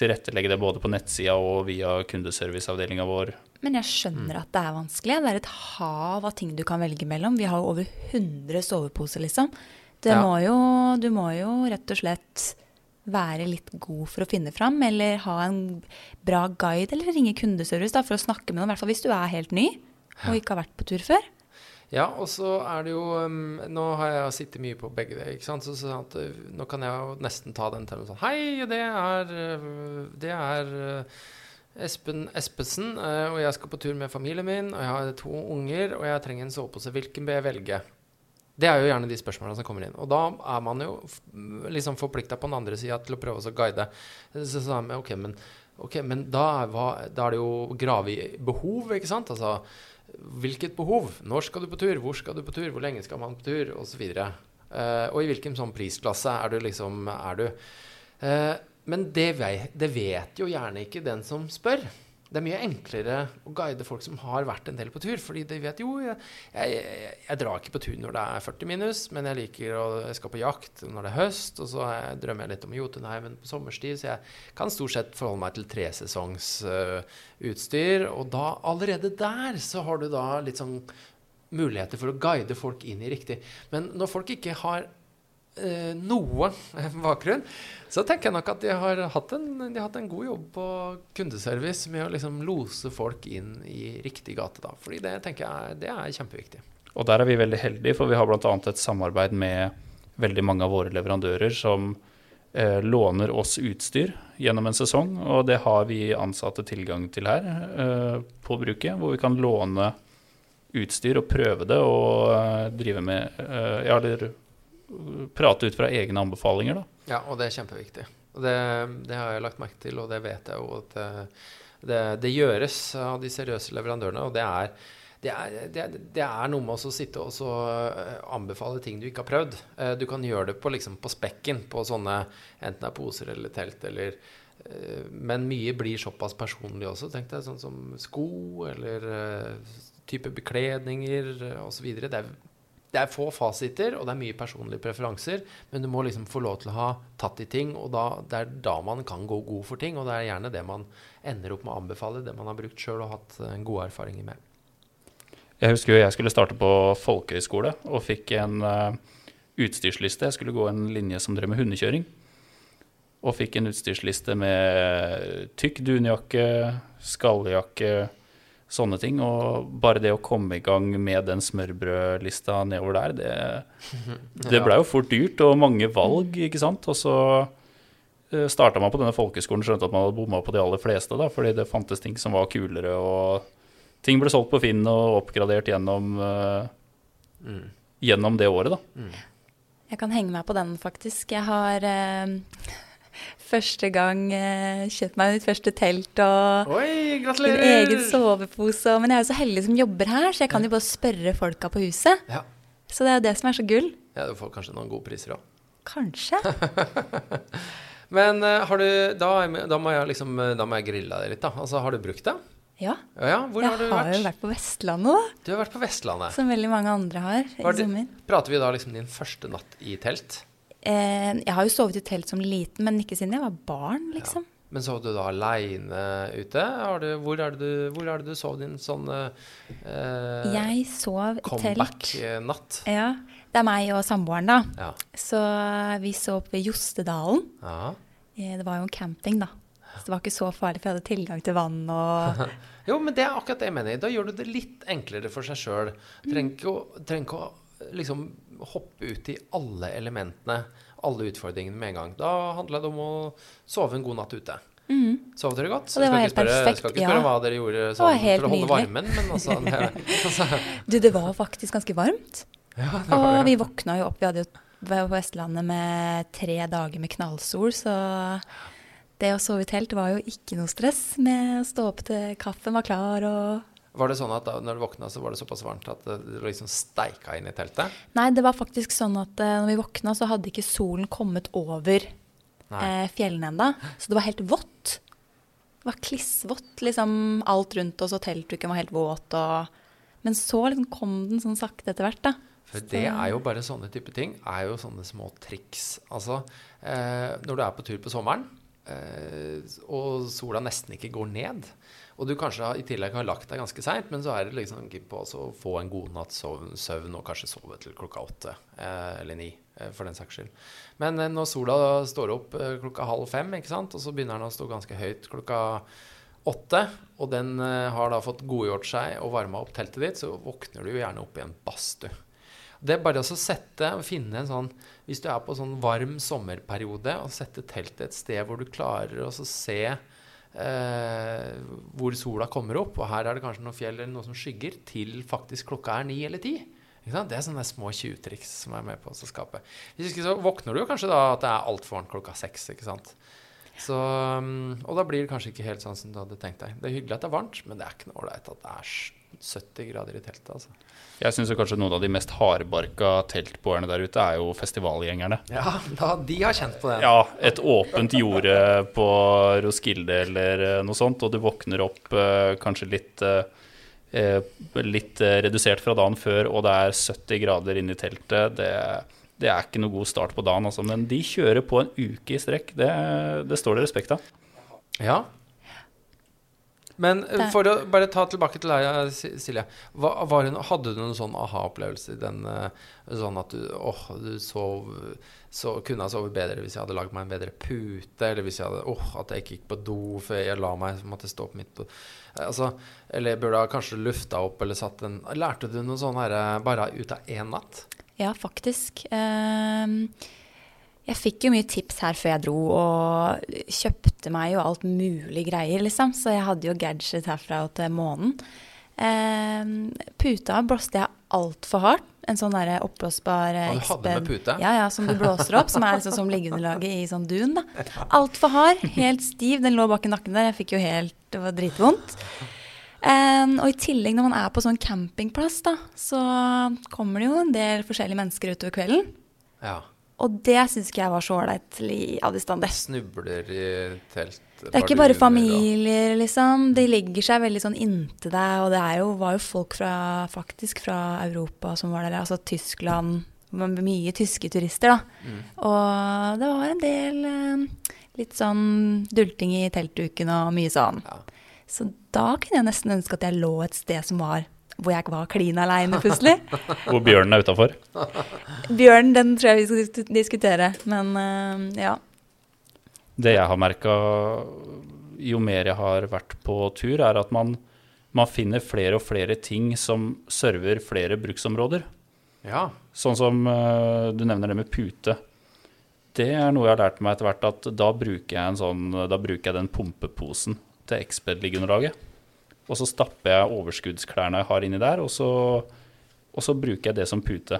tilrettelegge det både på nettsida og via kundeserviceavdelinga vår. Men jeg skjønner at det er vanskelig. Det er et hav av ting du kan velge mellom. Vi har jo over 100 soveposer, liksom. Det Ja. må jo, du må jo rett og slett være litt god for å finne fram, eller ha en bra guide, eller ringe kundeservice da, for å snakke med noen, i hvert fall hvis du er helt ny og ikke har vært på tur før. Ja, og så er det jo um, Nå har jeg sittet mye på begge det, ikke sant. Så, så at uh, nå kan jeg jo nesten ta den telefonen sånn Hei, det er uh, Det er uh, Espen Espesen, og jeg skal på tur med familien min, og jeg har to unger, og jeg trenger en sovepose. Hvilken bør jeg velge? Det er jo gjerne de spørsmålene som kommer inn. Og da er man jo liksom forplikta på den andre sida til å prøve å guide. Så, så, men, ok, men, okay, men da, er hva- da er det jo grave i behov, ikke sant? Altså hvilket behov? Når skal du på tur? Hvor skal du på tur? Hvor lenge skal man på tur? Og så videre. Eh, og i hvilken sånn prisklasse er du liksom er du? Uh, men det vei, det vet jo gjerne ikke den som spør. Det er mye enklere å guide folk som har vært en del på tur. Fordi de vet jo jeg, jeg, jeg, drar ikke på tur når det er 40 minus, men jeg liker å jeg skal på jakt når det er høst. Og så jeg drømmer jeg litt om Jotunheimen på sommerstid, så jeg kan stort sett forholde meg til tresesongsutstyr. uh. Og da, allerede der, så har du da litt sånn muligheter for å guide folk inn i riktig. Men når folk ikke har noe bakgrunn, så tenker jeg nok at de har hatt en, har hatt en god jobb på kundeservice med å liksom lose folk inn i riktig gate. da. Fordi det tenker jeg det er kjempeviktig. Og der er vi veldig heldige, for vi har bl.a. et samarbeid med veldig mange av våre leverandører som eh, låner oss utstyr gjennom en sesong. Og det har vi ansatte tilgang til her eh, på bruket, hvor vi kan låne utstyr og prøve det og eh, drive med eh, Ja, eller prate ut fra egne anbefalinger, da. Ja, og det er kjempeviktig. Det, det har jeg lagt merke til, og det vet jeg jo at det, det, det gjøres av de seriøse leverandørene. Og det er, det er, det, er, noe med å sitte og eh, anbefale ting du ikke har prøvd. Eh, du kan gjøre det på, liksom, på spekken, på sånne enten det er poser eller telt eller eh, Men mye blir såpass personlig også, tenkte jeg. Sånn som sko eller type bekledninger osv. Det er det er få fasiter, og det er mye personlige preferanser, men du må liksom få lov til å ha tatt i ting, og da, det er da man kan gå god for ting. Og det er gjerne det man ender opp med å anbefale, det man har brukt sjøl og hatt uh, gode erfaringer med. Jeg husker jo jeg skulle starte på folkehøyskole og fikk en uh, utstyrsliste. Jeg skulle gå en linje som drev med hundekjøring. Og fikk en utstyrsliste med tykk dunjakke, skalljakke sånne ting. Og bare det å komme i gang med den smørbrødlista nedover der, det, det blei jo fort dyrt og mange valg, ikke sant. Og så eh, starta man på denne folkeskolen, skjønte at man hadde bomma på de aller fleste, da, fordi det fantes ting som var kulere, og ting ble solgt på Finn og oppgradert gjennom, uh, mm. gjennom det året, da. Mm. Jeg kan henge meg på den, faktisk. Jeg har uh, første gang eh, kjøpt meg mitt første telt og Oi, gratulerer! min egen sovepose. Men jeg er jo så heldig som jobber her, så jeg kan jo bare spørre folka på huset. Ja. Så det er jo det som er så gull. Ja, du får kanskje noen gode priser òg. Kanskje. Men uh, har du da, da, må jeg liksom eh, Da må jeg grille deg litt, da. Altså, har du brukt det? Ja. ja Hvor jeg har du vært? Jeg har jo vært på Vestlandet, da. Du har vært på Vestlandet. Som veldig mange andre har i sommer. Prater vi da liksom din første natt i telt? Eh, jeg har jo sovet i telt som liten, men ikke siden jeg var barn, liksom. Ja. Men sov du da aleine ute? Du, hvor, er du, hvor er det du sov din sånn eh, Jeg sov i telt. Comeback-natt? Ja. Det er meg og samboeren, da. Ja. Så vi sov ved Jostedalen. Ja. Eh, det var jo en camping, da. Så det var ikke så farlig, for jeg hadde tilgang til vann og Jo, men det er akkurat det jeg mener. Da gjør du det litt enklere for seg sjøl. Trenger ikke å liksom hoppe ut i alle elementene, alle utfordringene med en gang. Da handla det om å sove en god natt ute. Mm. Sov dere godt? Og det var helt spørre, perfekt. Skal ikke spørre ja. hva dere gjorde sånn, for å holde nydelig. varmen, men altså, det, altså. Du, det var faktisk ganske varmt. Ja, var, og vi våkna jo opp. Vi hadde jo på Vestlandet med tre dager med knallsol, så det å sove i telt var jo ikke noe stress med å stå opp til kaffen var klar og var det sånn at da når du våkna, så var det såpass varmt at du liksom steika inn i teltet? Nei, det var faktisk sånn at uh, når vi våkna, så hadde ikke solen kommet over uh, fjellene ennå. Så det var helt vått. Det var klissvått, liksom alt rundt oss, og teltduken var helt våt. Og... Men så liksom kom den sånn sakte etter hvert, da. For det er jo bare sånne type ting. er jo sånne små triks. Altså, eh, når du er på tur på sommeren, eh, og sola nesten ikke går ned, og du kanskje i tillegg har lagt deg ganske seint, men så er det liksom på å få en god natts søvn, og kanskje sove til klokka åtte eh, eller ni, eh, for den saks skyld. Men eh, når sola står opp eh, klokka halv fem, ikke sant, og så begynner den å stå ganske høyt klokka åtte, og den eh, har da fått godgjort seg og varma opp teltet ditt, så våkner du jo gjerne opp i en badstue. Det er bare å sette og finne en sånn Hvis du er på en sånn varm sommerperiode, og sette teltet et sted hvor du klarer å se eh, hvor sola kommer opp, og her er det kanskje noen fjell eller noe som skygger, til faktisk klokka er ni eller ti. Det er sånne små tjuvtriks som er med på å skape. Hvis ikke så våkner du jo kanskje da at det er altfor varmt klokka seks. ikke sant? Så, mm, og da blir det kanskje ikke helt sånn som du hadde tenkt deg. Det er hyggelig at det er varmt, men det er ikke noe ålreit at det er 70 grader i teltet, altså. Jeg syns kanskje noen av de mest hardbarka teltboerne der ute er jo festivalgjengerne. Ja, da, de har kjent på det. Ja, et åpent jorde på Roskilde eller eh, noe sånt, og du våkner opp eh, kanskje litt eh, Litt redusert fra dagen før, og det er 70 grader inne i teltet. Det, det er ikke noe god start på dagen, altså. Men de kjører på en uke i strekk. Det, det står det respekt av. Ja. Men eh, for å bare ta tilbake til deg, eh, Silje. Hva, var det, hadde du noen sånn aha-opplevelse i den eh, Sånn at du åh, du sov så kunne jeg sovet bedre hvis jeg hadde lagd meg en bedre pute, eller hvis jeg hadde åh, at jeg ikke gikk på do før jeg la meg, måtte stå opp midt på Altså, eller burde jeg kanskje lufta opp eller satt en Lærte du noe sånn her bare ut av én natt? Ja, faktisk. Ehm, jeg fikk jo mye tips her før jeg dro, og kjøpte meg jo alt mulig greier, liksom. Så jeg hadde jo gadget herfra og til månen. Eh, puta blåste jeg altfor hardt. En sånn derre oppblåsbar eh, med Exped- Ja, ja, som du blåser opp, som er liksom som liggeunderlaget i sånn dun, da. Altfor hard, helt stiv. Den lå bak i nakken der. Jeg fikk jo helt Det var dritvondt. Um, og i tillegg, når man er på sånn campingplass, da, så kommer det jo en del forskjellige mennesker utover kvelden. Ja. Og det syns ikke jeg var så ålreit i Addis-Stande. Snubler i telt Det er ikke bare familier, liksom. De legger seg veldig sånn inntil deg. Og det er jo, var jo folk fra, faktisk fra Europa som var der, altså Tyskland. Mye tyske turister, da. Mm. Og det var en del eh, litt sånn dulting i teltduken og mye sånn. Ja. Så da kunne jeg nesten ønske at jeg lå et sted som var hvor jeg var klin aleine plutselig. Hvor bjørnen er utafor. Bjørnen, den tror jeg vi skal diskutere. Men uh, ja. Det jeg har merka jo mer jeg har vært på tur, er at man, man finner flere og flere ting som server flere bruksområder. ja. Sånn som uh, du nevner det med pute. Det er noe jeg har lært meg etter hvert, at da bruker jeg en sånn, da bruker jeg den pumpeposen til Exped-liggeunderlaget. Og så stapper jeg overskuddsklærne jeg har inni der, og så, og så bruker jeg det som pute.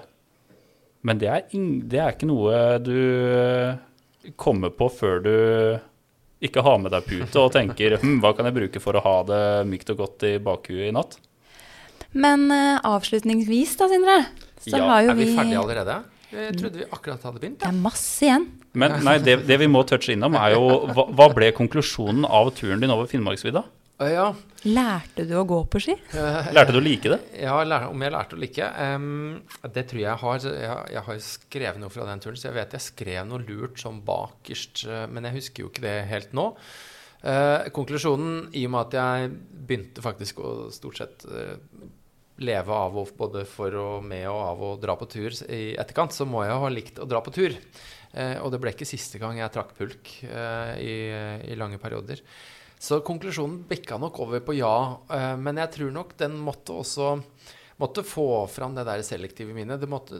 Men det er, ing, det er ikke noe du eh, kommer på før du ikke har med deg pute og tenker hm, hva kan jeg bruke for å ha det mykt og godt i bakhuet i natt? Men uh, avslutningsvis da, Sindre, så Ja, har jo Er vi vi ferdige allerede? Jeg trodde vi akkurat hadde begynt. Det er masse igjen. Men nei, det, det vi må touche innom, er jo hva, hva ble konklusjonen av turen din over Finnmarksvidda? Ja. Lærte du å gå på ski? Lærte du å like det? Ja, om jeg lærte å like? Um, det tror jeg jeg har. Jeg, jeg har skrevet noe fra den turen, så jeg vet jeg skrev noe lurt sånn bakerst, men jeg husker jo ikke det helt nå. Uh, konklusjonen, i og med at jeg begynte faktisk å stort sett uh, leve av og både for og med og av å dra på tur i etterkant, så må jeg ha likt å dra på tur. Uh, og det ble ikke siste gang jeg trakk pulk eh, i, i lange perioder. Så konklusjonen bikka nok over på ja, eh, men jeg tror nok den måtte også måtte få fram det der selektive minnet. Måtte,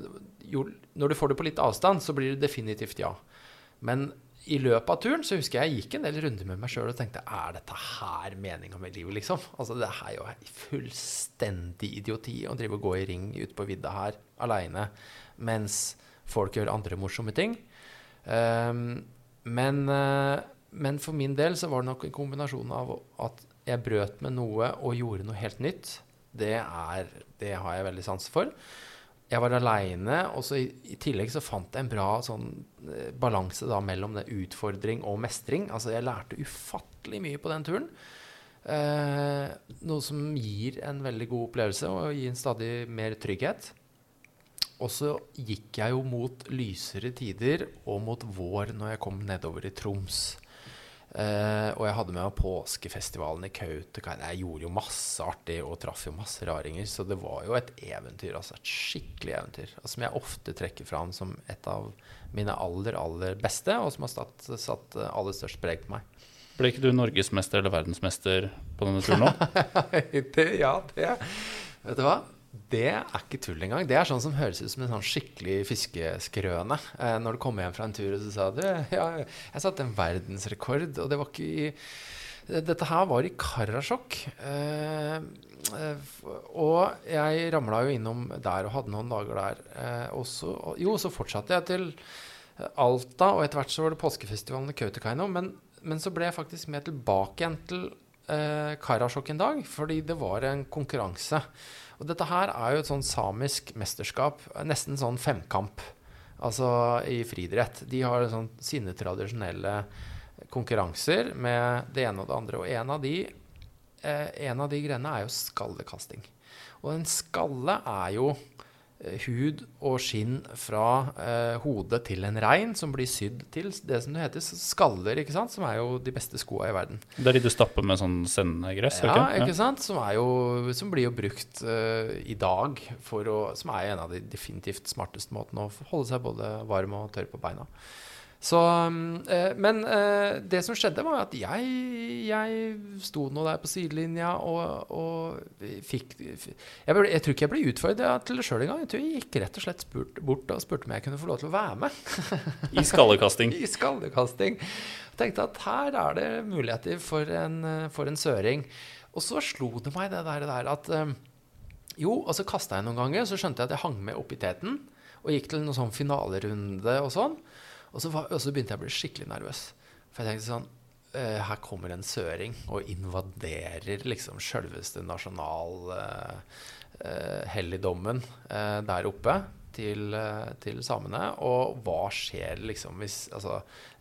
jo, når du får det på litt avstand, så blir det definitivt ja. Men i løpet av turen så husker jeg jeg gikk en del runder med meg sjøl og tenkte er dette her meninga med livet, liksom? Altså det er jo fullstendig idioti å drive og gå i ring ute på vidda her aleine mens folk gjør andre morsomme ting. Um, men, eh, men for min del så var det nok en kombinasjon av at jeg brøt med noe og gjorde noe helt nytt. Det, er, det har jeg veldig sans for. Jeg var aleine, og så i, i tillegg så fant jeg en bra sånn eh, balanse da mellom det utfordring og mestring. Altså jeg lærte ufattelig mye på den turen. Eh, noe som gir en veldig god opplevelse og gir en stadig mer trygghet. Og så gikk jeg jo mot lysere tider og mot vår når jeg kom nedover i Troms. Eh, og jeg hadde med meg påskefestivalen i Kautokeino. Jeg gjorde jo masse artig og traff jo masse raringer. Så det var jo et eventyr, altså et skikkelig eventyr. Altså, som jeg ofte trekker fram som et av mine aller, aller beste, og som har satt, satt aller størst preg på meg. Ble ikke du norgesmester eller verdensmester på denne turen nå? ja, det Vet du hva? Det er ikke tull engang. Det er sånn som høres ut som en sånn skikkelig fiskeskrøne. Eh, når du kommer hjem fra en tur og så sa du ja, jeg satte en verdensrekord, og det var ikke i dette her var i Karasjok. Eh, eh, og jeg ramla jo innom der og hadde noen dager der. Eh, og så, jo, så fortsatte jeg til Alta, og etter hvert så var det påskefestivalen i Kautokeino. Men, men så ble jeg faktisk med tilbake igjen til eh, Karasjok en dag fordi det var en konkurranse. Og dette her er jo et sånn samisk mesterskap, nesten sånn femkamp, altså i friidrett. De har sånn sine tradisjonelle konkurranser med det ene og det andre. Og en av de, eh, en av de greiene er jo skallekasting. Og en skalle er jo hud og skinn fra eh, hodet til en rein som blir sydd til det som det heter skaller, ikke sant? som er jo de beste skoa i verden. Det er de du stapper med sånn sendegress? Ja, ikke? ikke sant? Som, er jo, som blir jo brukt eh, i dag for å Som er en av de definitivt smarteste måtene å holde seg både varm og tørr på beina. Så, eh, men eh, det som skjedde, var at jeg, jeg sto nå der på sidelinja og, og fikk jeg, ble, jeg, tror ikke jeg ble utfordra til det sjøl engang. Jeg tror jeg gikk rett og slett spurt, bort og spurte om jeg kunne få lov til å være med. I skallekasting. I skallekasting. Jeg tenkte at her er det muligheter for en, for en søring. Og så slo det meg det der, der at eh, Jo, og så kasta jeg noen ganger, så skjønte jeg at jeg hang med opp i teten. Og gikk til noen sånn finalerunde og sånn. Og så, var, og så, begynte jeg å bli skikkelig nervøs. For jeg tenkte sånn uh, Her kommer en søring og invaderer liksom sjølveste nasjonalhelligdommen uh, uh, der oppe til, til, samene. Og hva skjer liksom hvis Altså,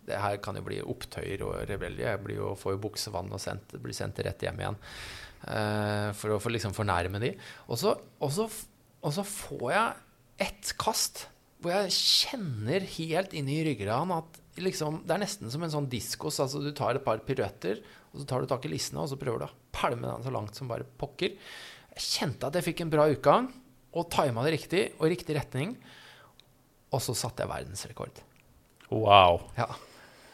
det her kan jo bli opptøyer og rebellier. Jeg blir jo, får jo buksevann og sendt, blir sendt rett hjem igjen. for å for liksom fornærme de. Og så, og så, og så får jeg ett kast hvor jeg kjenner helt inn i ryggraden at liksom, det er nesten som en sånn diskos. Altså du tar et par piruetter, og så tar du tak i lissene, og så prøver du å pælme den så langt som bare pokker. Jeg kjente at jeg fikk en bra utgang, og tima det riktig, og i riktig retning. Og så satte jeg verdensrekord. Wow. Ja.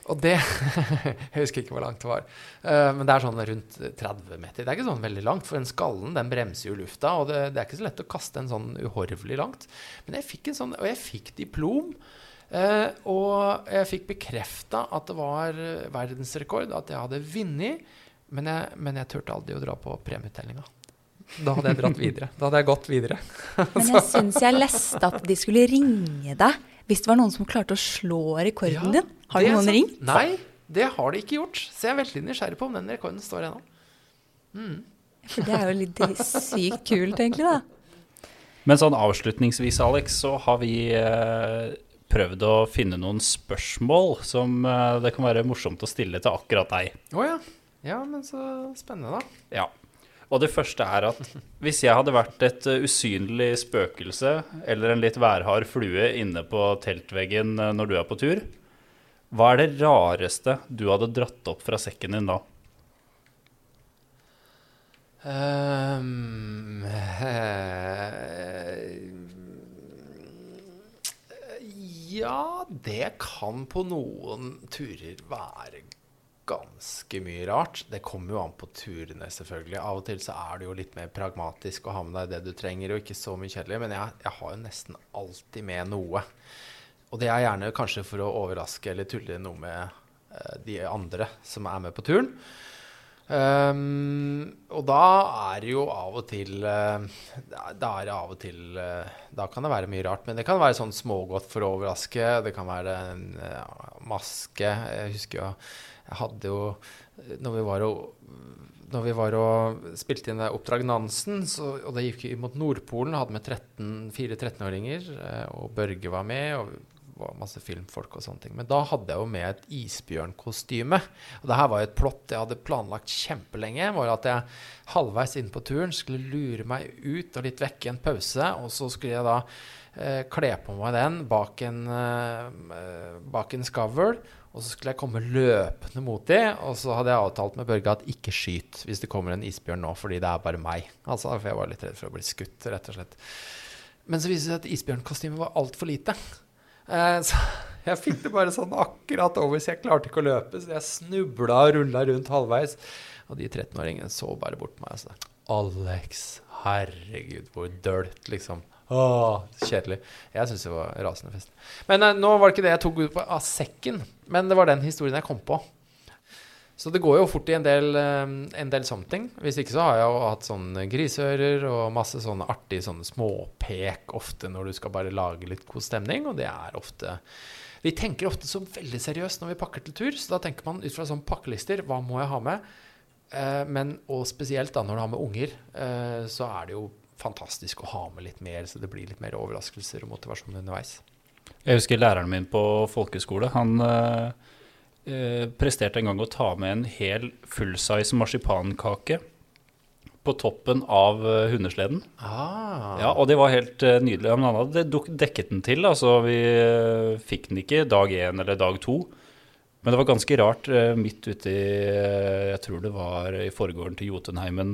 Og det Jeg husker ikke hvor langt det var. Uh, men det er sånn rundt 30 meter. Det er ikke sånn veldig langt, for den skallen den bremser jo lufta. Og det, det er ikke så lett å kaste en sånn uhorvelig langt. Men jeg fikk en sånn, og jeg fikk diplom. Uh, og jeg fikk bekrefta at det var verdensrekord, at jeg hadde vunnet. Men jeg, men jeg turte aldri å dra på premieuttellinga. Da hadde jeg dratt videre. Da hadde jeg gått videre. men jeg syns jeg leste at de skulle ringe deg hvis det var noen som klarte å slå rekorden ja, din. Har du noen ring? Nei, det har de ikke gjort. Så jeg er veldig nysgjerrig på om den rekorden står ennå. Mm. For det er jo litt sykt kult, egentlig, da. Men sånn avslutningsvis, Alex, så har vi eh, prøvd å finne noen spørsmål som eh, det kan være morsomt å stille til akkurat deg. Å oh, ja. Ja, men så spennende, da. Ja. Og det første er at hvis jeg hadde vært et uh, usynlig spøkelse eller en litt værhard flue inne på teltveggen uh, når du er på tur, hva er det rareste du hadde dratt opp fra sekken din da? Um, ja, det kan på noen turer være ganske mye rart. Det kommer jo an på turene, selvfølgelig. Av og til så er det jo litt mer pragmatisk å ha med deg det du trenger, og ikke så mye kjedelig. Men jeg, jeg har jo nesten alltid med noe. Og det er gjerne kanskje for å overraske eller tulle noe med uh, de andre som er med på turen. Um, og da er det jo av og til uh, Da er det av og til uh, Da kan det være mye rart. Men det kan være sånn smågodt for å overraske. Det kan være en maske. Jeg husker jo jeg hadde jo Når vi var og, når vi var og spilte inn Oppdrag Nansen, så, og det gikk mot Nordpolen, hadde med 13, fire 13-åringer, eh, og Børge var med. og var masse filmfolk og sånne ting. Men da hadde jeg jo med et isbjørnkostyme. Og det her var jo et plott jeg hadde planlagt kjempelenge. var at jeg halvveis inn på turen skulle lure meg ut og litt vekk i en pause. Og så skulle jeg da eh, kle på meg den bak en, eh, bak en skavl. Og så skulle jeg komme løpende mot de, og så hadde jeg avtalt med Børge at ikke skyt hvis det kommer en isbjørn nå, fordi det er bare meg. Altså, For jeg var litt redd for å bli skutt, rett og slett. Men så viste det seg at isbjørnkostymet var altfor lite. Eh, så jeg fikk det bare sånn akkurat over, så jeg klarte ikke å løpe. Så jeg snubla og rulla rundt halvveis. Og de 13-åringene så bare bort på meg. Så, Alex, herregud, hvor dølt, liksom. Åh, kjedelig. Jeg syns det var rasende fest. Men uh, nå var det ikke det jeg tok ut av sekken, men det var den historien jeg kom på. Så det går jo fort i en del, um, en del something. Hvis ikke så har jeg jo hatt sånne griseører og masse sånne artige sånne småpek ofte når du skal bare lage litt god stemning, og det er ofte Vi tenker ofte så veldig seriøst når vi pakker til tur, så da tenker man ut fra sånne pakkelister hva må jeg ha med? Eh, men, og spesielt da når du har med unger, eh, så er det jo fantastisk å ha med litt mer, så det blir litt mer overraskelser og motivasjon underveis. Jeg husker læreren min på folkeskole. Han eh, presterte en gang å ta med en hel fullsize marsipankake på toppen av eh, hundesleden. Ah. Ja, Og det var helt eh, nydelig. Men han hadde dekket den til. Altså, vi eh, fikk den ikke dag én eller dag to. Men det var ganske rart midt ute i Jeg tror det var i forgården til Jotunheimen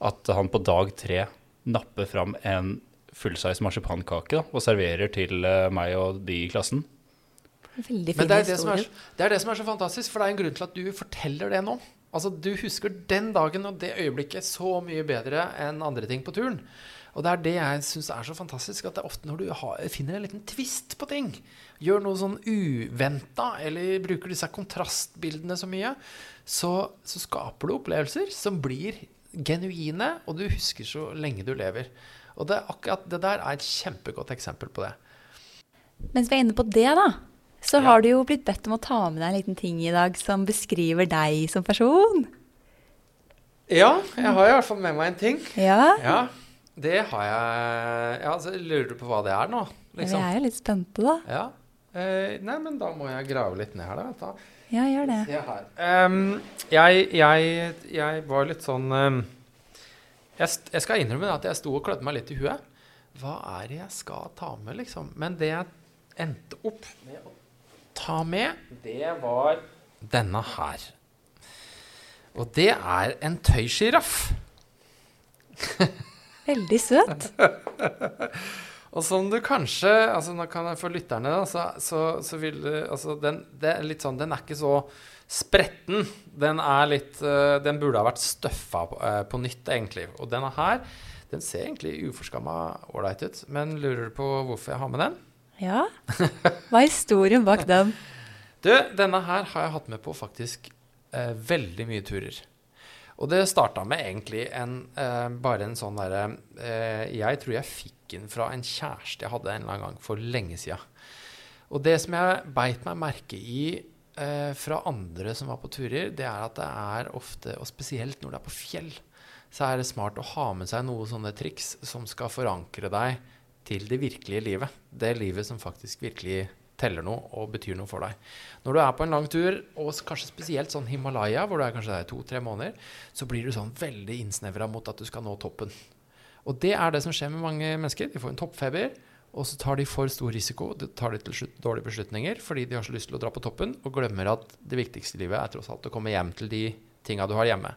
at han på dag tre napper fram en fullsize marsipankake da, og serverer til meg og de i klassen. Veldig Men fine det er det, er, det er det som er så fantastisk, for det er en grunn til at du forteller det nå. Altså, Du husker den dagen og det øyeblikket så mye bedre enn andre ting på turen. Og det er det jeg syns er så fantastisk, at det er ofte når du har, finner en liten tvist på ting, gjør noe sånn uventa, eller bruker disse kontrastbildene så mye, så, så skaper du opplevelser som blir genuine, og du husker så lenge du lever. Og det, akkurat det der er et kjempegodt eksempel på det. Mens vi er inne på det, da, så har du jo blitt bedt om å ta med deg en liten ting i dag som beskriver deg som person. Ja, jeg har i hvert fall med meg en ting. Ja, Ja, det har jeg ja, så Lurer du på hva det er nå? vi Liksom? er jo litt spente, da. Ja. Eh, nei, men da må jeg grave litt ned her, da. Vet du. Ja, gjør det. Se her. Um, jeg, jeg, jeg var litt sånn um, jeg, jeg skal innrømme at jeg sto og klødde meg litt i huet. Hva er det jeg skal ta med, liksom? Men det jeg endte opp med å ta med, det var denne her. Og det er en tøysjiraff. Veldig søt. Og som du kanskje altså Nå kan jeg for lytterne, da, så, så, så vil du altså den, det er litt sånn, den er ikke så spretten. Den er litt uh, Den burde ha vært støffa på, uh, på nytt, egentlig. Og denne her, den ser egentlig uforskamma ålreit ut. Men lurer du på hvorfor jeg har med den? Ja. Hva er historien bak den? Du, denne her har jeg hatt med på faktisk eh, veldig mye turer. Og det starta med egentlig en, eh, bare en sånn derre eh, Jeg tror jeg fikk den fra en kjæreste jeg hadde en eller annen gang for lenge sida. Og det som jeg beit meg merke i eh, fra andre som var på turer, det er at det er ofte, og spesielt når det er på fjell, så er det smart å ha med seg noen sånne triks som skal forankre deg til det virkelige livet. Det livet som faktisk virkelig teller noe og betyr noe for deg. Når du er på en lang tur, og kanskje spesielt sånn Himalaya, hvor du er kanskje der i to-tre måneder, så blir du sånn veldig innsnevra mot at du skal nå toppen. Og det er det som skjer med mange mennesker. De får en toppfeber, og så tar de for stor risiko. De tar de til slutt dårlige beslutninger fordi de har så lyst til å dra på toppen, og glemmer at det viktigste i livet er tross alt å komme hjem til de tinga du har hjemme.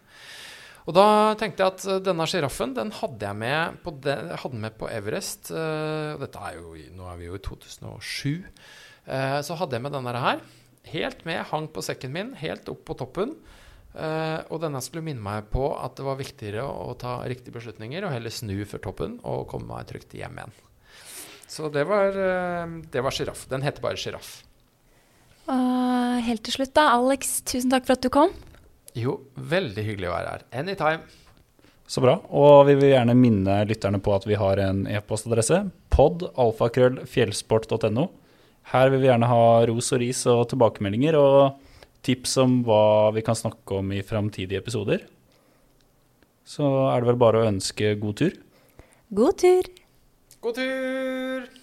Og da tenkte jeg at eh, denne sjiraffen den hadde jeg med på, de, hadde med på Everest. eh, dette er jo, nå er vi jo i 2007. Eh, så hadde jeg med denne her. Helt med, hang på sekken min, helt opp på toppen. Og denne skulle minne meg på at det var viktigere å, ta riktige beslutninger og heller snu før toppen og komme meg trygt hjem igjen. Så det var, det var sjiraff. Den heter bare sjiraff. Og helt til slutt, da. Alex, tusen takk for at du kom. Jo, veldig hyggelig å være her. Anytime. Så bra. Og vi vil gjerne minne lytterne på at vi har en e-postadresse. podalfakrøllfjellsport.no. Her vil vi gjerne ha ros og ris og tilbakemeldinger og tips om hva vi kan snakke om i framtidige episoder. Så er det vel bare å ønske god tur. God tur. God tur!